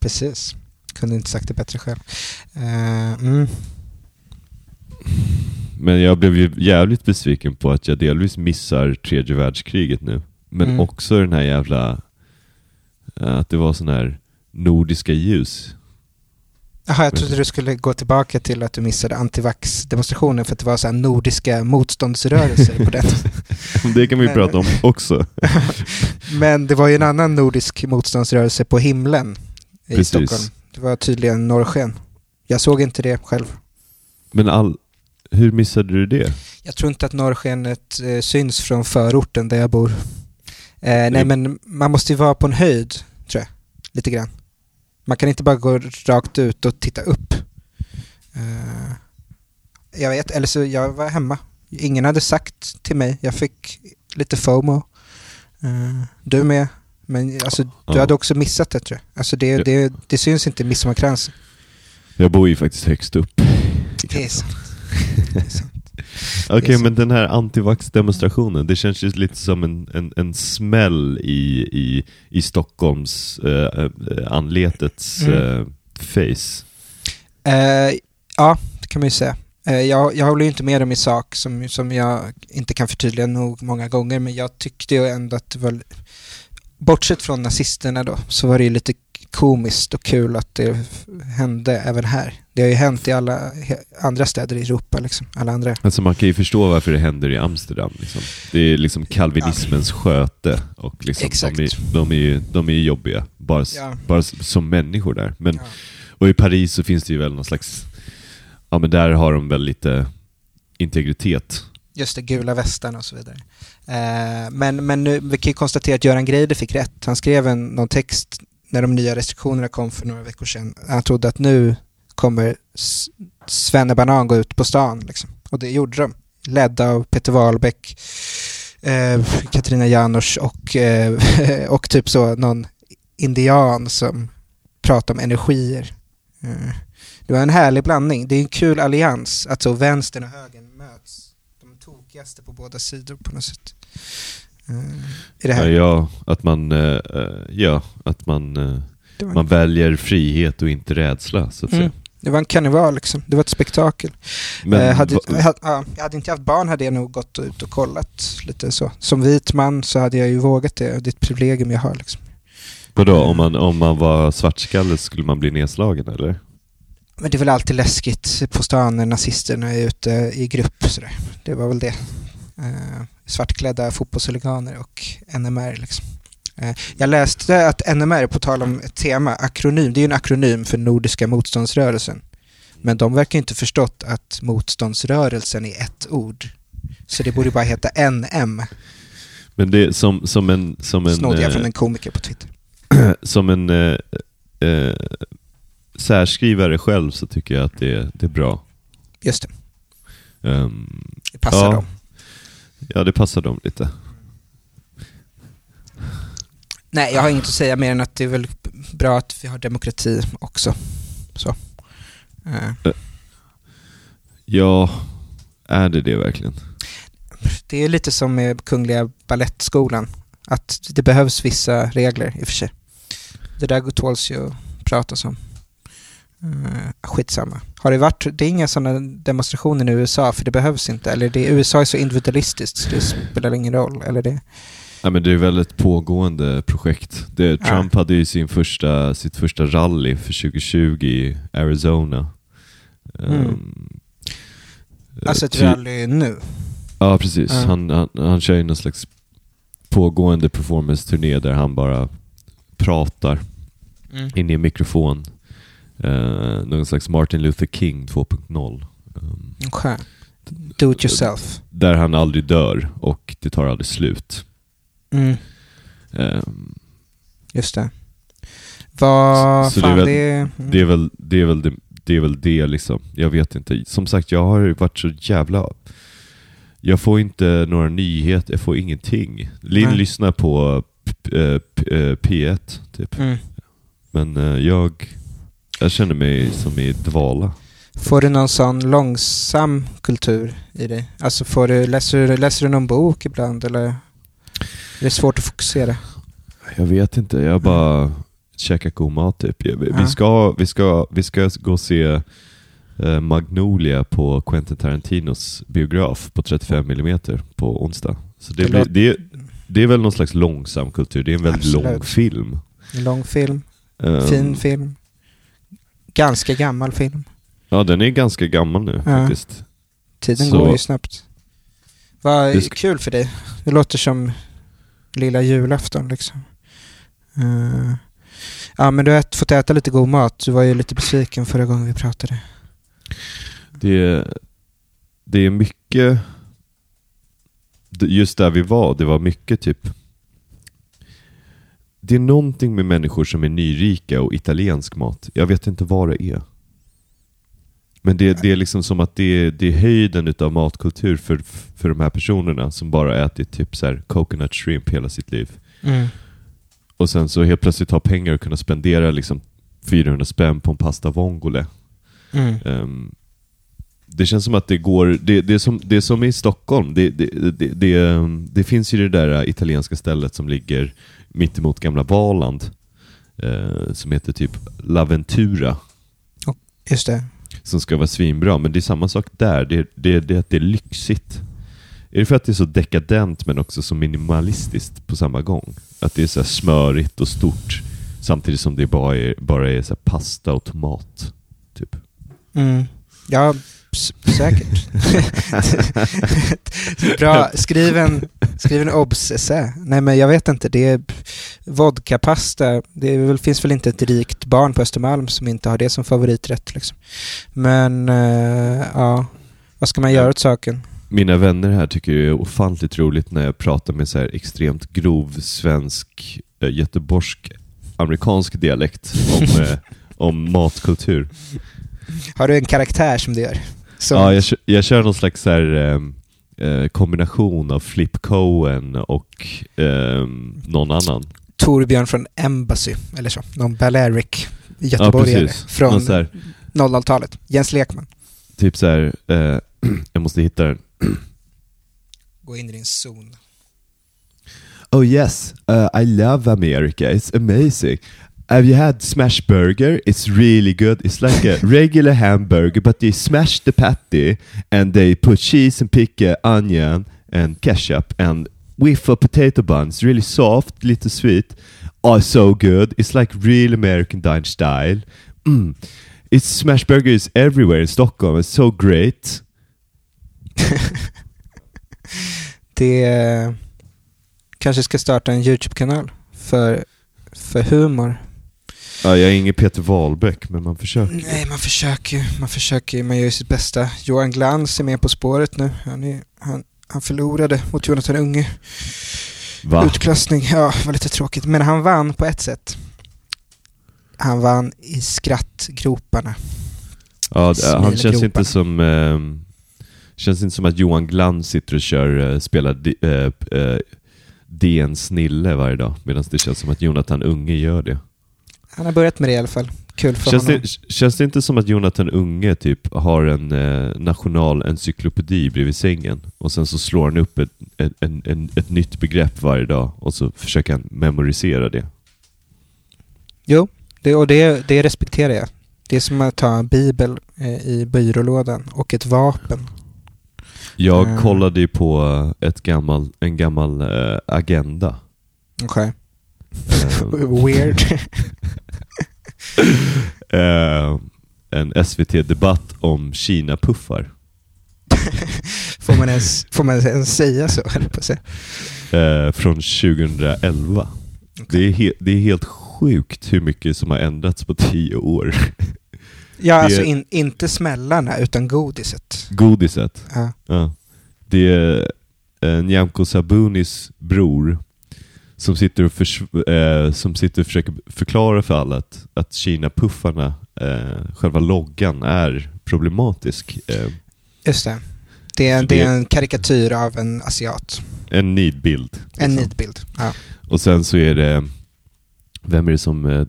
Precis. Kunde inte sagt det bättre själv. Eh, mm. Men jag blev ju jävligt besviken på att jag delvis missar tredje världskriget nu. Men Mm. också den här jävla... eh, Att det var sån här nordiska ljus. Jaha, jag trodde du skulle gå tillbaka till att du missade antivax-demonstrationen för att det var så här nordiska motståndsrörelser på den. Det kan vi Men- prata om också. Men det var ju en annan nordisk motståndsrörelse på himlen i Precis. Stockholm. Det var tydligen norrsken. Jag såg inte det själv. Men all, hur missade du det? Jag tror inte att norrskenet eh, syns från förorten där jag bor. Eh, nej, men man måste ju vara på en höjd, tror jag. Lite grann. Man kan inte bara gå rakt ut och titta upp. Eh, jag vet, eller så jag var hemma. Ingen hade sagt till mig. Jag fick lite FOMO. Eh, du med. Men alltså, du Ja. hade också missat det tror jag. Alltså det, Ja. det, det syns inte i midsommarkransen. Jag bor ju faktiskt högst upp. Det är sant. Det är sant. Okej, så. men den här antivax-demonstrationen, det känns ju lite som en, en, en smäll i, i, i Stockholms eh, eh, anletets Mm. eh, face. Eh, ja, det kan man ju säga. Eh, jag, jag håller ju inte med dem i sak som, som jag inte kan förtydliga nog många gånger men jag tyckte ju ändå att det var bortsett från nazisterna då så var det ju lite komiskt och kul att det hände även här. Det har ju hänt i alla andra städer i Europa liksom, alla andra. Alltså man kan ju förstå varför det händer i Amsterdam. Liksom. Det är liksom kalvinismens sköte och liksom Exakt. de, är, de, är ju, de är ju jobbiga, bara, Ja. bara som människor där. Men, Ja. Och i Paris så finns det ju väl någon slags, ja men där har de väl lite integritet. Just det, gula västarna och så vidare. Eh, men, men nu, vi kan ju konstatera att Göran Greider fick rätt. Han skrev en, någon text när de nya restriktionerna kom för några veckor sedan. Han trodde att nu kommer Svenne Banan gå ut på stan. Liksom. Och det gjorde de. Ledda av Peter Wahlbeck, eh, Katarina Janouch och, eh, och typ så någon indian som pratar om energier. Eh, det var en härlig blandning. Det är en kul allians att så vänstern och högern möts. De tokigaste på båda sidor på något sätt. Uh, i det här. Ja, att man, ja, att man, uh, man väljer frihet och inte rädsla så att mm. säga. Det var en karneval liksom. Det var ett spektakel. Men, eh, hade, hade, ja, jag hade inte haft barn hade jag nog gått ut och kollat lite så. Som vit man så hade jag ju vågat det. Det är ett privilegium jag har liksom. Vadå, om man, om man var svartskalle skulle man bli nedslagen eller? Men det är väl alltid läskigt på stan när nazisterna är ute i grupp. Sådär. Det var väl det. Uh, svartklädda fotbollshuliganer och NMR. Liksom. Uh, jag läste att NMR, på tal om ett tema, akronym, det är ju en akronym för Nordiska motståndsrörelsen. Men de verkar inte förstått att motståndsrörelsen är ett ord. Så det borde bara heta NM. Men det är som, som en... Som en Snodde jag från en komiker på Twitter. som en eh, eh, särskrivare själv så tycker jag att det, det är bra. Just det. Um, det passar ja, dem. Ja, det passar dem lite. Nej, jag har inget att säga mer än att det är väl bra att vi har demokrati också. Så. Uh. Ja, är det det verkligen? Det är lite som med Kungliga Ballettskolan. Att det behövs vissa regler i och för sig. Det där tåls ju att pratas om. Uh, skitsamma. Har det varit, det är inga sådana demonstrationer i USA för det behövs inte? Eller det, USA är så individualistiskt så det spelar ingen roll? Eller det... Ja, men det är väl ett pågående projekt. Det, Trump ja. hade ju sin första, sitt första rally för 2020 i Arizona. Mm. Um, alltså ett rally nu? Ja, precis. Ja. Han, han, han kör ju någon slags pågående performance-turné där han bara pratar mm. in i en mikrofon. Uh, någon slags Martin Luther King 2.0. Um, okay. Do it yourself. Där han aldrig dör och det tar aldrig slut. Mm. Um, Just det. Vad så, fan det, är väl, det... Mm. det är väl det, är väl det, det är väl det liksom. Jag vet inte. Som sagt, jag har varit så jävla... Jag får inte några nyheter, jag får ingenting. Linn lyssnar på P1, eh, typ. Mm. Men uh, jag, jag känner mig som i dvala. Får du någon sån långsam kultur i dig? Alltså får du, läser, du, läser du någon bok ibland eller är det svårt att fokusera? Jag vet inte, jag bara mm. käkar god mat typ. Vi, ja. ska, vi, ska, vi ska gå och se uh, Magnolia på Quentin Tarantinos biograf på 35 mm på onsdag. Så det, det, blir, det, det är väl någon slags långsam kultur. Det är en väldigt Absolut. lång film. En lång film. Um, fin film. Ganska gammal film. Ja, den är ganska gammal nu ja. faktiskt. Tiden Så. går ju snabbt. Vad kul för dig. Det låter som lilla julafton liksom. Uh, ja, men du har fått äta lite god mat. Du var ju lite besviken förra gången vi pratade. Det, det är mycket just där vi var, det var mycket typ det är någonting med människor som är nyrika och italiensk mat. Jag vet inte vad det är. Men det, det är liksom som att det är, det är höjden utav matkultur för, för de här personerna som bara ätit typ så här coconut shrimp hela sitt liv. Mm. Och sen så helt plötsligt ha pengar och kunna spendera liksom 400 spänn på en pasta vongole. Mm. Um, det känns som att det går, det, det, är, som, det är som i Stockholm, det, det, det, det, det finns ju det där italienska stället som ligger mittemot gamla Valand, eh, som heter typ Laventura. Just det. Som ska vara svinbra, men det är samma sak där, det, det, det, det är lyxigt. Är det för att det är så dekadent men också så minimalistiskt på samma gång? Att det är så smörigt och stort samtidigt som det bara är, bara är så pasta och tomat. Typ. Mm. Ja, säkert. Bra, skriv en, Skriv en obs-essä. Nej men jag vet inte, det är vodkapasta. Det är väl, finns väl inte ett rikt barn på Östermalm som inte har det som favoriträtt. Liksom. Men eh, ja, vad ska man göra åt saken? Mina vänner här tycker det är ofantligt roligt när jag pratar med så här extremt grov svensk, äh, göteborgsk, amerikansk dialekt om, äh, om matkultur. Har du en karaktär som du gör? Som... Ja, jag, jag kör någon slags så här, eh, kombination av Flip Cohen och eh, någon annan. Torbjörn från Embassy, eller så. Någon Balearic göteborgare ja, från Någon så här, 00-talet. Jens Lekman. typ så här, eh, jag måste hitta den. Gå in i din zon. Oh yes, uh, I love America. It's amazing. Have you had smash burger? It's really good. It's like a regular hamburger, but they smash the patty and they put cheese and pickle, onion and ketchup and whiff of potato bun. It's really soft, little sweet. Oh, so good. It's like real American dine style. Mm. It's smash burgers everywhere in Stockholm. It's so great. Det eh, kanske ska starta en YouTube-kanal för, för humor. Ja, jag är ingen Peter Wahlbeck, men man försöker. Nej, man försöker ju. Man försöker. Man gör ju sitt bästa. Johan Glans är med På spåret nu. Han, är, han, han förlorade mot Jonathan Unge. Va? Utklassning. Ja, var lite tråkigt. Men han vann på ett sätt. Han vann i skrattgroparna. Ja, han känns inte som... ehm, känns inte som att Johan Glans sitter och kör, eh, spelar eh, eh, DN Snille varje dag, medan det känns som att Jonathan Unge gör det. Han har börjat med det i alla fall. Kul för Känns honom. det, känns det inte som att Jonathan Unge typ har en eh, nationalencyklopedi bredvid sängen och sen så slår han upp ett, ett, en, en, ett nytt begrepp varje dag och så försöker han memorisera det. Jo, det, och det, det respekterar jag. Det är som att ta en bibel eh, i byrålådan och ett vapen. Jag Mm. kollade ju på eh, ett gammal, en gammal eh, agenda. Okej. Eh, Weird. eh, en SVT-debatt om Kina-puffar. får, man ens, får man ens säga så? på. Eh, från 2011. Det, är he- det är helt sjukt hur mycket som har ändrats på tio år. Ja, Det- alltså in, inte smällarna utan godiset. Godiset. Ja. Ja. Det är eh, Nyamko Sabunis bror som sitter, och eh, som sitter och försöker förklara för alla att, att Kina-puffarna, eh, själva loggan, är problematisk. Eh, Just det. Det är, det det- är en karikatyr av en asiat. en nidbild. En liksom. nidbild. Ja. Och sen så är det, vem är det som eh,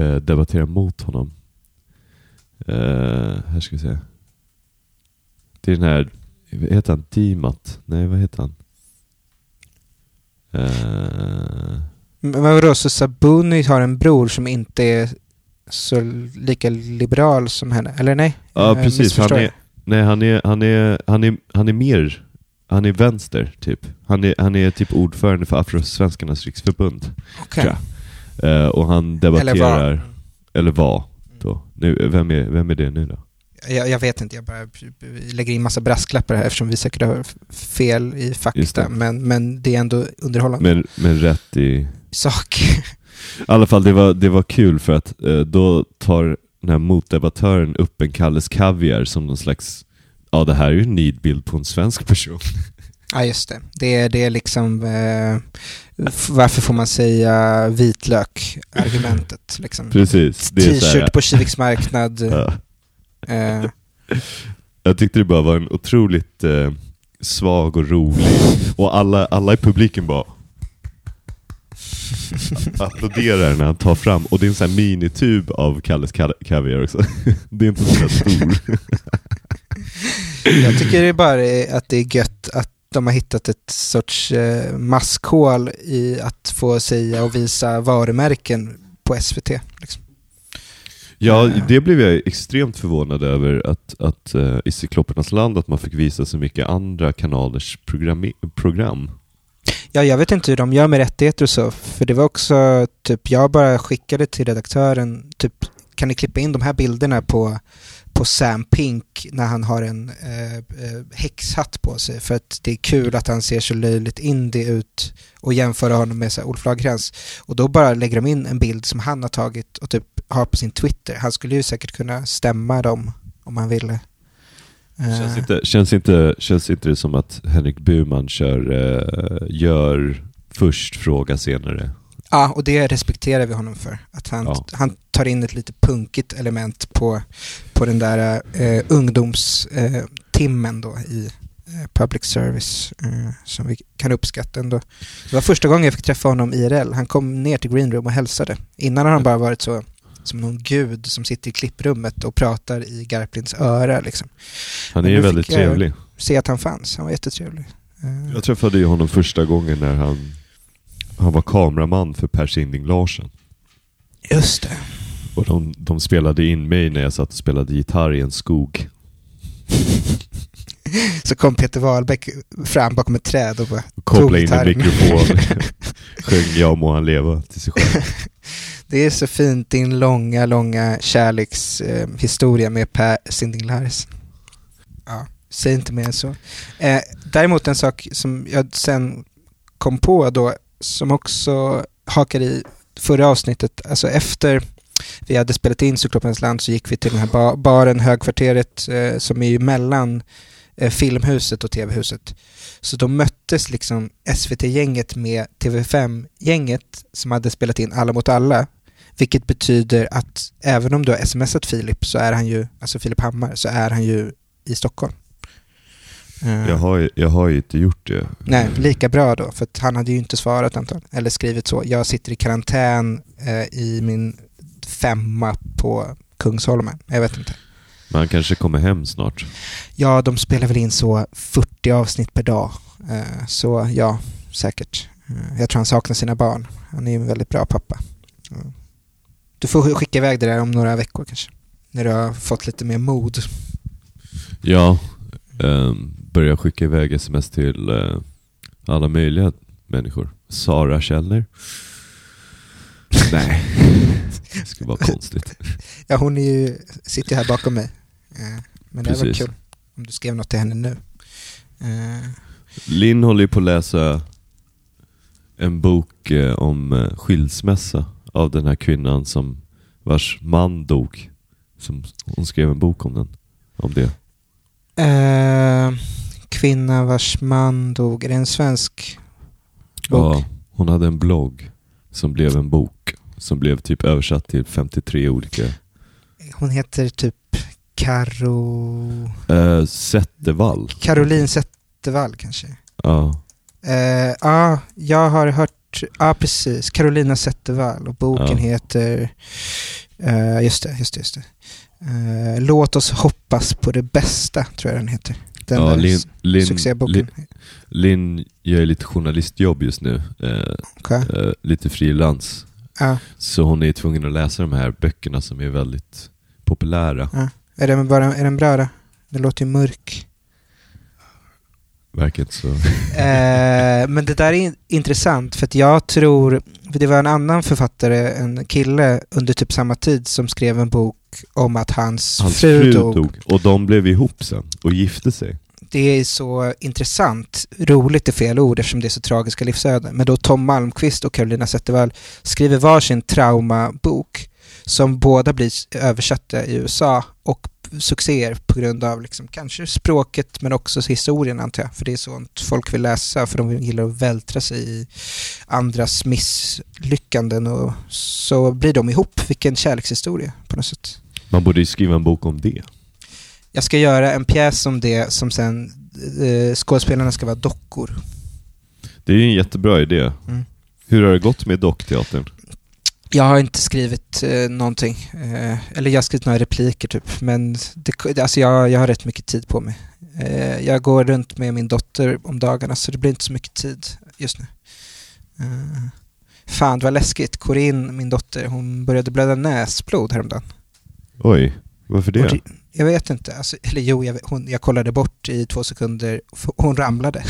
eh, debatterar mot honom? Eh, här ska vi se. Det är den här, heter han? Dimat? Nej, vad heter han? Eh, Men vadå, så Sabuni har en bror som inte är så lika liberal som henne? Eller nej? ja, Jag precis. Han är, nej, han är, han är, han är, han är mer, han är vänster, typ. Han är, han är typ ordförande för Afrosvenskarnas riksförbund. Tror jag. Eh, och han debatterar, Eller var. eller var då. Nu, vem, är, vem är det nu då? Jag, jag vet inte, jag bara lägger in massa brasklappar här eftersom vi säkert har fel i fakta. Men, men det är ändå underhållande. Men, men rätt i... Sak. I alla fall, det var, det var kul för att eh, då tar den här motdebattören upp en Kalles Kaviar som någon slags, ja det här är ju en nidbild på en svensk person. Ja, just det. Det är, det är liksom eh, varför får man säga vitlök-argumentet. Liksom. Precis. T-shirt på Kiviks marknad. ja. Eh, Jag tyckte det bara var en otroligt eh, svag och rolig, och alla, alla i publiken bara applåderar när han tar fram, och det är en sån här minitub av Kalles Ka- Kaviar också. Det är inte så stor. jag tycker det är bara att det är gött att de har hittat ett sorts eh, maskhål i att få säga och visa varumärken på SVT. Liksom. Ja, Eh. det blev jag extremt förvånad över att, att uh, i Cyklopernas land att man fick visa så mycket andra kanalers program. program. Ja, jag vet inte hur de gör med rättigheter och så, för det var också typ, jag bara skickade till redaktören, typ, kan ni klippa in de här bilderna på på Sam Pink när han har en eh, eh, häxhatt på sig för att det är kul att han ser så löjligt indie ut och jämföra honom med så här, Olof Lagercrantz. Och då bara lägger de in en bild som han har tagit och typ har på sin Twitter. Han skulle ju säkert kunna stämma dem om han ville. Känns Eh, inte, känns, inte, känns inte det som att Henrik Burman kör, eh, gör först, fråga senare? Ja, och det respekterar vi honom för. Att han, Ja. han tar in ett lite punkigt element på, på den där eh, ungdomstimmen eh, då i eh, public service eh, som vi kan uppskatta ändå. Det var första gången jag fick träffa honom IRL. Han kom ner till Green Room och hälsade. Innan har han bara varit så som någon gud som sitter i klipprummet och pratar i Garplins öra. Liksom. Han är ju väldigt trevlig. Se att han fanns, han var jättetrevlig. Eh, Jag träffade ju honom första gången när han, han var kameraman för Per Sinding Larsen. Just det. Och de, de spelade in mig när jag satt och spelade gitarr i en skog. Så kom Peter Wahlbeck fram bakom ett träd och bara Kopplade in en mikrofon. Sjöng Jag må han leva till sig själv. Det är så fint, din långa, långa kärlekshistoria eh, med Per Sinding Larsen. Ja, säg inte mer än så. Eh, däremot en sak som jag sen kom på då, som också hakar i förra avsnittet, alltså efter vi hade spelat in Cyklopens land så gick vi till den här ba- baren, högkvarteret, eh, som är ju mellan eh, filmhuset och tv-huset. Så då möttes liksom SVT-gänget med TV5-gänget som hade spelat in Alla mot alla. Vilket betyder att även om du har smsat Filip så är han ju, alltså Filip Hammar, så är han ju i Stockholm. Eh, Jag har, ju- jag har ju inte gjort det. Nej, lika bra då, för han hade ju inte svarat antagligen. Eller skrivit så, jag sitter i karantän eh, i min femma på Kungsholmen. Jag vet inte. Men han kanske kommer hem snart. Ja, de spelar väl in så 40 avsnitt per dag. Eh, Så ja, säkert. Eh, Jag tror han saknar sina barn. Han är ju en väldigt bra pappa. Mm. Du får skicka iväg det där om några veckor kanske. När du har fått lite mer mod. Ja, um, börja skicka iväg sms till eh, alla möjliga människor. Sara Källner. Nej, det skulle vara konstigt. Ja, hon är ju, sitter här bakom mig. Eh, Men det var kul om du skrev något till henne nu. Eh, Linn håller ju på att läsa en bok eh, om eh, skilsmässa av den här kvinnan som vars man dog. Som, hon skrev en bok om den. Om det. Eh, kvinna vars man dog. Är det en svensk bok? Ja, hon hade en blogg som blev en bok. Som blev typ översatt till 53 olika. Hon heter typ Karo... Eh, Zettervall. Caroline Zettervall kanske? Ja. Eh, Ja, jag har hört... Ja, precis. Carolina Zettervall och boken Ja. heter... eh, just det, just det. Just det. Eh, Låt oss hoppas på det bästa, tror jag den heter. Den ja s- Linn, succéboken. Linn, gör lite journalistjobb just nu. Okej. eh, lite frilans. Ja. Så hon är tvungen att läsa de här böckerna som är väldigt populära. Är, den bara, är den bra då? Den låter ju mörk. Verkar inte så. Eh, men det där är in- intressant för att jag tror, för det var en annan författare, en kille under typ samma tid som skrev en bok om att hans, Hans fru, fru dog. dog. Och de blev ihop sen och gifte sig. Det är så intressant, roligt är fel ord eftersom det är så tragiska livsöden. Men då Tom Malmqvist och Carolina Zettervall skriver varsin traumabok som båda blir översatta i USA och succéer på grund av liksom, kanske språket men också historien antar jag. För det är sånt folk vill läsa för de gillar att vältra sig i andras misslyckanden och så blir de ihop. Vilken kärlekshistoria på något sätt. Man borde ju skriva en bok om det. Jag ska göra en pjäs om det som sen eh, skådespelarna ska vara dockor. Det är ju en jättebra idé. Mm. Hur har det gått med dockteatern? Jag har inte skrivit eh, någonting, eh, eller jag har skrivit några repliker typ, men det, alltså jag, jag har rätt mycket tid på mig. Eh, jag går runt med min dotter om dagarna så det blir inte så mycket tid just nu. Eh, fan, det var läskigt. Corinne, min dotter, hon började blöda näsblod häromdagen. Oj, varför det? det- Jag vet inte, alltså, eller jo, jag, vet- hon, jag kollade bort i två sekunder, hon ramlade.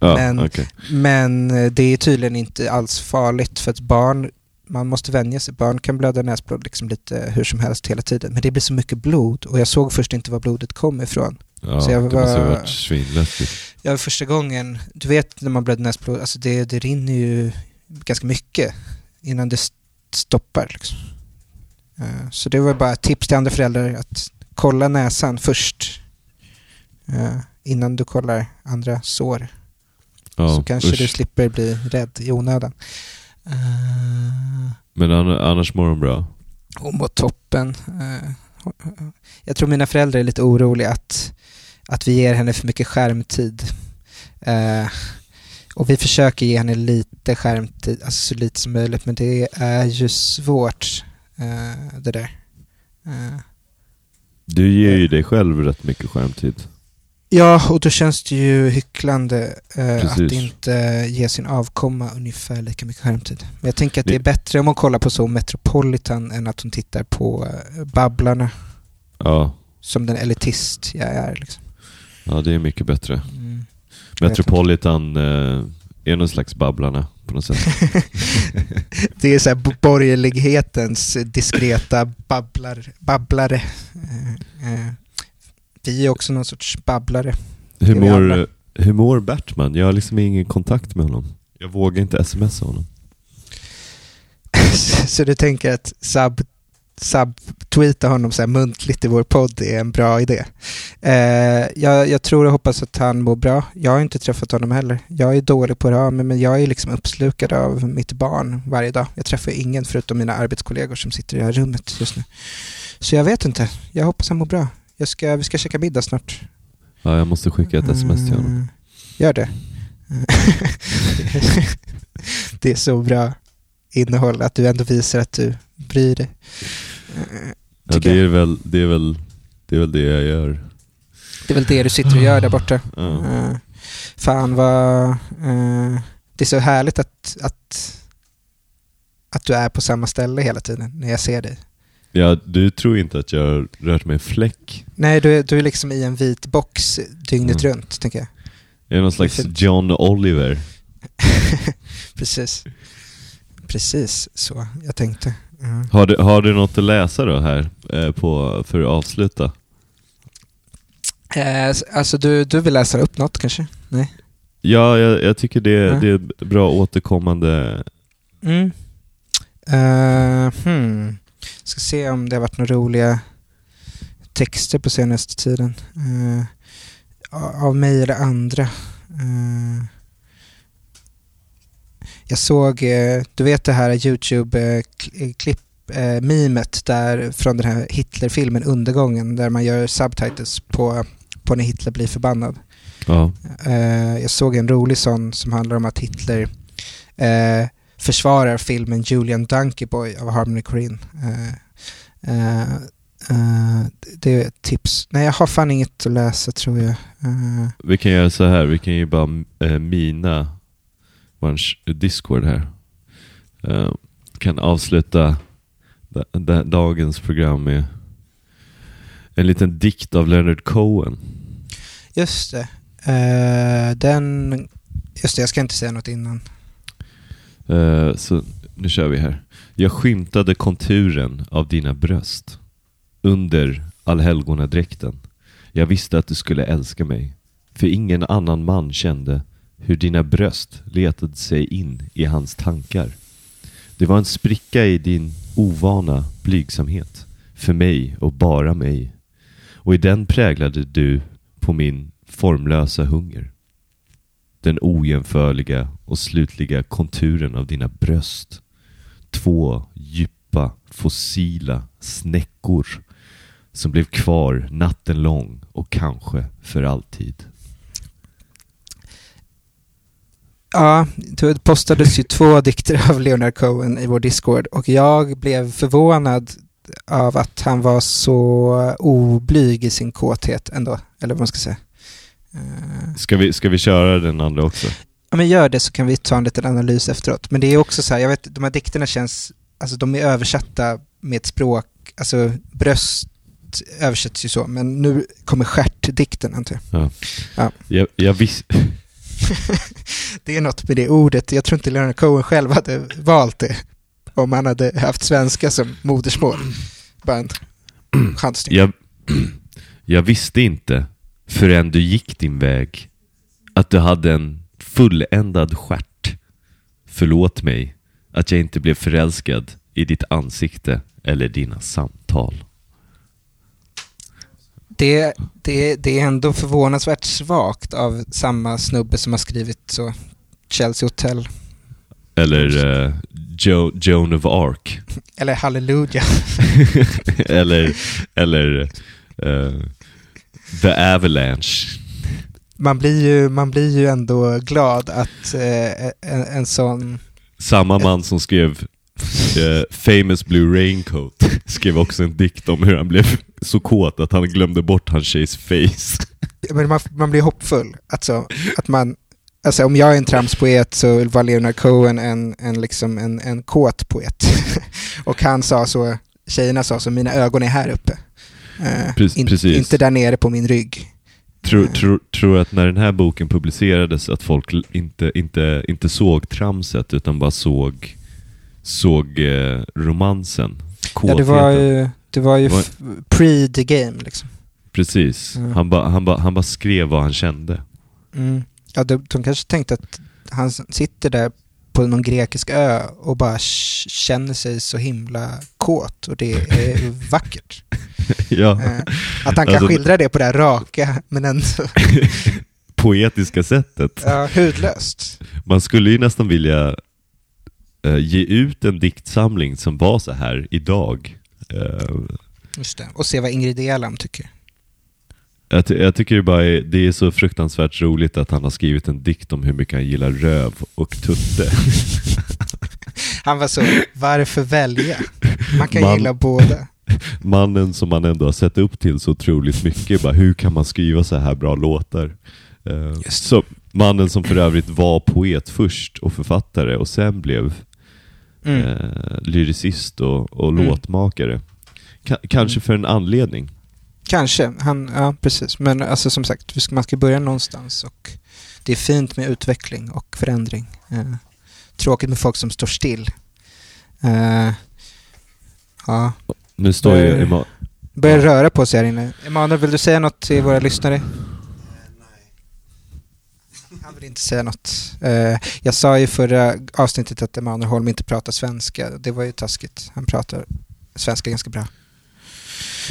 Ja, men- okej. Men eh, det är tydligen inte alls farligt för att barn man måste vänja sig. Barn kan blöda näsblod liksom lite hur som helst hela tiden. Men det blir så mycket blod och jag såg först inte var blodet kom ifrån. Ja, Så jag det måste ha var- varit svinläskigt. Ja, första gången, du vet när man blöder näsblod, alltså det, det rinner ju ganska mycket innan det st- stoppar. Liksom. Eh, Så det var bara ett tips till andra föräldrar att kolla näsan först eh, innan du kollar andra sår. Ja, så kanske usch. du slipper bli rädd i onödan. Eh, Men an- annars mår de bra. Hon mår toppen. Eh, Jag tror mina föräldrar är lite oroliga att, att vi ger henne för mycket skärmtid. Eh, och vi försöker ge henne lite skärmtid, alltså så lite som möjligt, men det är ju svårt det där. Du ger ju dig själv rätt mycket skärmtid. Ja, och då känns det ju hycklande eh, att inte ge sin avkomma ungefär lika mycket skärmtid. Men jag tänker att det är bättre om hon kollar på så Metropolitan än att hon tittar på eh, Babblarna. Ja, som den elitist jag är. Liksom. ja det är mycket bättre. Mm. Metropolitan eh, är någon slags Babblarna på något sätt. Det är så här bo- borgerlighetens diskreta babblar, babblare. Eh, Vi är också någon sorts babblare. Hur mår, hur mår Bertman? Jag har liksom ingen kontakt med honom. Jag vågar inte smsa honom. så du tänker att sub, sub-tweeta honom så här muntligt i vår podd är en bra idé. Eh, jag, jag tror och hoppas att han mår bra. Jag har inte träffat honom heller. Jag är dålig på här, men men jag är liksom uppslukad av mitt barn varje dag. Jag träffar ingen förutom mina arbetskollegor som sitter i det här rummet just nu. Så jag vet inte. Jag hoppas han mår bra. Jag ska, vi ska käka middag snart. Ja, jag måste skicka ett sms till honom. Mm, Gör det. det är så bra innehåll att du ändå visar att du bryr dig. Ja, det, är väl, det, är väl, det är väl det jag gör. Det är väl det du sitter och gör där borta. Ja. Eh, Fan vad... eh, Det är så härligt att, att, att du är på samma ställe hela tiden när jag ser dig. Ja, du tror inte att jag har rört mig en fläck? Nej, du är, du är liksom i en vit box dygnet Mm. runt, tänker jag. Jag är någon slags. John Oliver. Precis. Precis så jag tänkte. Ja. Har du, har du något att läsa då här eh, på, för att avsluta? Eh, Alltså du, du vill läsa upp något kanske? Nej? Ja, jag, jag tycker det, Ja. det är bra återkommande. Mm. Uh, hmm. Ska se om det har varit några roliga texter på senaste tiden. Eh, av mig eller andra. Eh, jag såg, eh, du vet det här YouTube-klipp, mimet där från den här Hitler-filmen Undergången där man gör subtitles på, på när Hitler blir förbannad. Ja, jag såg en rolig sån som handlar om att Hitler försvarar filmen Julian Donkey Boy av Harmony Korine. Eh, eh, eh, det är ett tips. Nej, jag har fan inget att läsa tror jag. Eh, vi kan göra så här, vi kan ju bara eh, mina vår Discord här. Kan avsluta da, da, dagens program med en liten dikt av Leonard Cohen. just det. Den... Just det, jag ska inte säga något innan. Eh, så nu kör vi här. Jag skymtade konturen av dina bröst under allhelgonadräkten. Jag visste att du skulle älska mig, för ingen annan man kände hur dina bröst letade sig in i hans tankar. Det var en spricka i din ovana blygsamhet, för mig och bara mig. Och i den präglade du på min formlösa hunger. Den ojämförliga och slutliga konturen av dina bröst. Två djupa, fossila snäckor som blev kvar natten lång och kanske för alltid. Ja, det postades ju två dikter av Leonard Cohen i vår Discord och jag blev förvånad av att han var så oblyg i sin kåthet ändå, eller vad man ska säga. Eh, Ska vi, ska vi köra den andra också? Ja men gör det så kan vi ta en liten analys efteråt. Men det är också så här, jag vet, de här dikterna känns, alltså de är översatta med ett språk, alltså bröst översätts ju så, men nu kommer stjärtdikten antar jag. Ja. Ja. Jag, jag vis- det är något med det ordet, jag tror inte Leonard Cohen själv hade valt det. om han hade haft svenska som modersmål. Bara en chansning. Jag, jag visste inte förrän du gick din väg att du hade en fulländad stjärt. Förlåt mig att jag inte blev förälskad i ditt ansikte eller dina samtal. Det, det, det är ändå förvånansvärt svagt av samma snubbe som har skrivit så Chelsea Hotel. Eller uh, jo, Joan of Arc. Eller Halleluja. eller eller uh, The Avalanche. Man blir ju, man blir ju ändå glad att eh, en, en sån... Samma man som skrev uh, Famous Blue Raincoat skrev också en dikt om hur han blev så kåt att han glömde bort hans tjejs face. Men man, man blir hoppfull. Alltså, att man, alltså om jag är en tramspoet så var Leonard Cohen en, en, liksom en, en kåt poet. Och han sa så, tjejerna sa så, mina ögon är här uppe. Pre- in, precis. inte där nere på min rygg. Tror tro, tro att när den här boken publicerades att folk inte, inte, inte såg tramset utan bara såg, såg eh, romansen? Ja, det var ju, det var ju pre the game liksom. Precis. Mm. Han bara han ba, han ba skrev vad han kände. Mm. Ja, de, de kanske tänkte att han sitter där på någon grekisk ö och bara känner sig så himla kåt och det är vackert. ja, Eh, Att han kan Alltså- skildra det på det här raka men ändå poetiska sättet. ja, hudlöst. Man skulle ju nästan vilja eh, ge ut en diktsamling som var så här idag. Eh, Just det. Och se vad Ingrid Elam tycker. Jag, jag tycker det bara det är så fruktansvärt roligt att han har skrivit en dikt om hur mycket han gillar röv och tutte. Han var så, varför välja? Man kan Man- gilla båda. Mannen som man ändå har sett upp till så otroligt mycket, bara, hur kan man skriva så här bra låtar? Eh, så, mannen som för övrigt var poet först och författare och sen blev Mm. eh, lyricist och, och Mm. låtmakare. Ka- kanske Mm. för en anledning. Kanske, han, ja precis. Men alltså som sagt, man ska börja någonstans och det är fint med utveckling och förändring. Eh, tråkigt med folk som står still. Eh, ja, Nu står ju Eh, Ema- börjar Ja. röra på sig här inne. Emanuel, vill du säga något till våra lyssnare? Han vill inte säga något. Eh, jag sa i förra avsnittet att Emanuel Holm inte pratar svenska. Det var ju taskigt. Han pratar svenska ganska bra.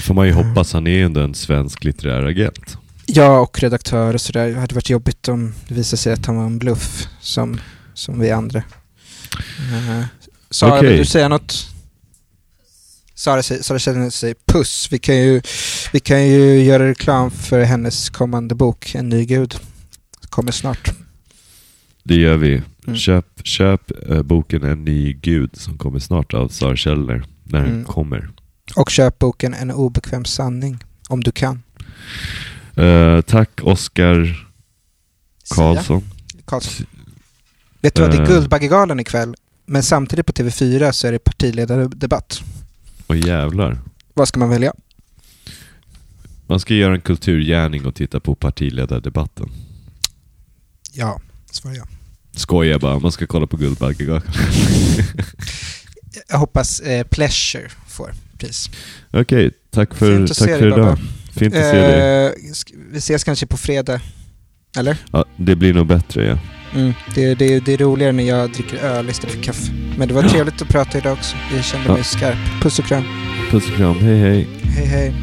Får man ju hoppas, han är ju ändå en svensk litterär agent. Ja, och redaktör och sådär. Det hade varit jobbigt om det visade sig att han var en bluff som, som vi andra. Uh, Sara, Okej. vill du säga något? Sara, Sara känner sig puss. Vi kan, ju, vi kan ju göra reklam för hennes kommande bok, En ny gud. Kommer snart. Det gör vi. Mm. Köp, köp eh, boken En ny gud som kommer snart av Sara Källner, när den Mm. kommer. Och köp boken En obekväm sanning, om du kan. Eh, tack Oskar Karlsson. Karlsson. Vet du vad, det är Eh. Guldbaggegalan ikväll. Men samtidigt på TV4 så är det partiledardebatt. Och jävlar. Vad ska man välja? Man ska göra en kulturgärning och titta på partiledardebatten. Ja, svarar jag. Skojar bara, man ska kolla på Guldbaggegalan. Jag hoppas eh, Pleasure får pris. Okej, tack för, Fint tack för idag. Fint att se dig. Eh, vi ses kanske på fredag. Eller? Ja, det blir nog bättre ja. Mm. Det, det, det är roligare när jag dricker öl istället för kaffe. Men det var trevligt att prata idag också. Jag kände Ja. mig skarp. Puss och kram. Puss och kram, hej hej. Hej hej.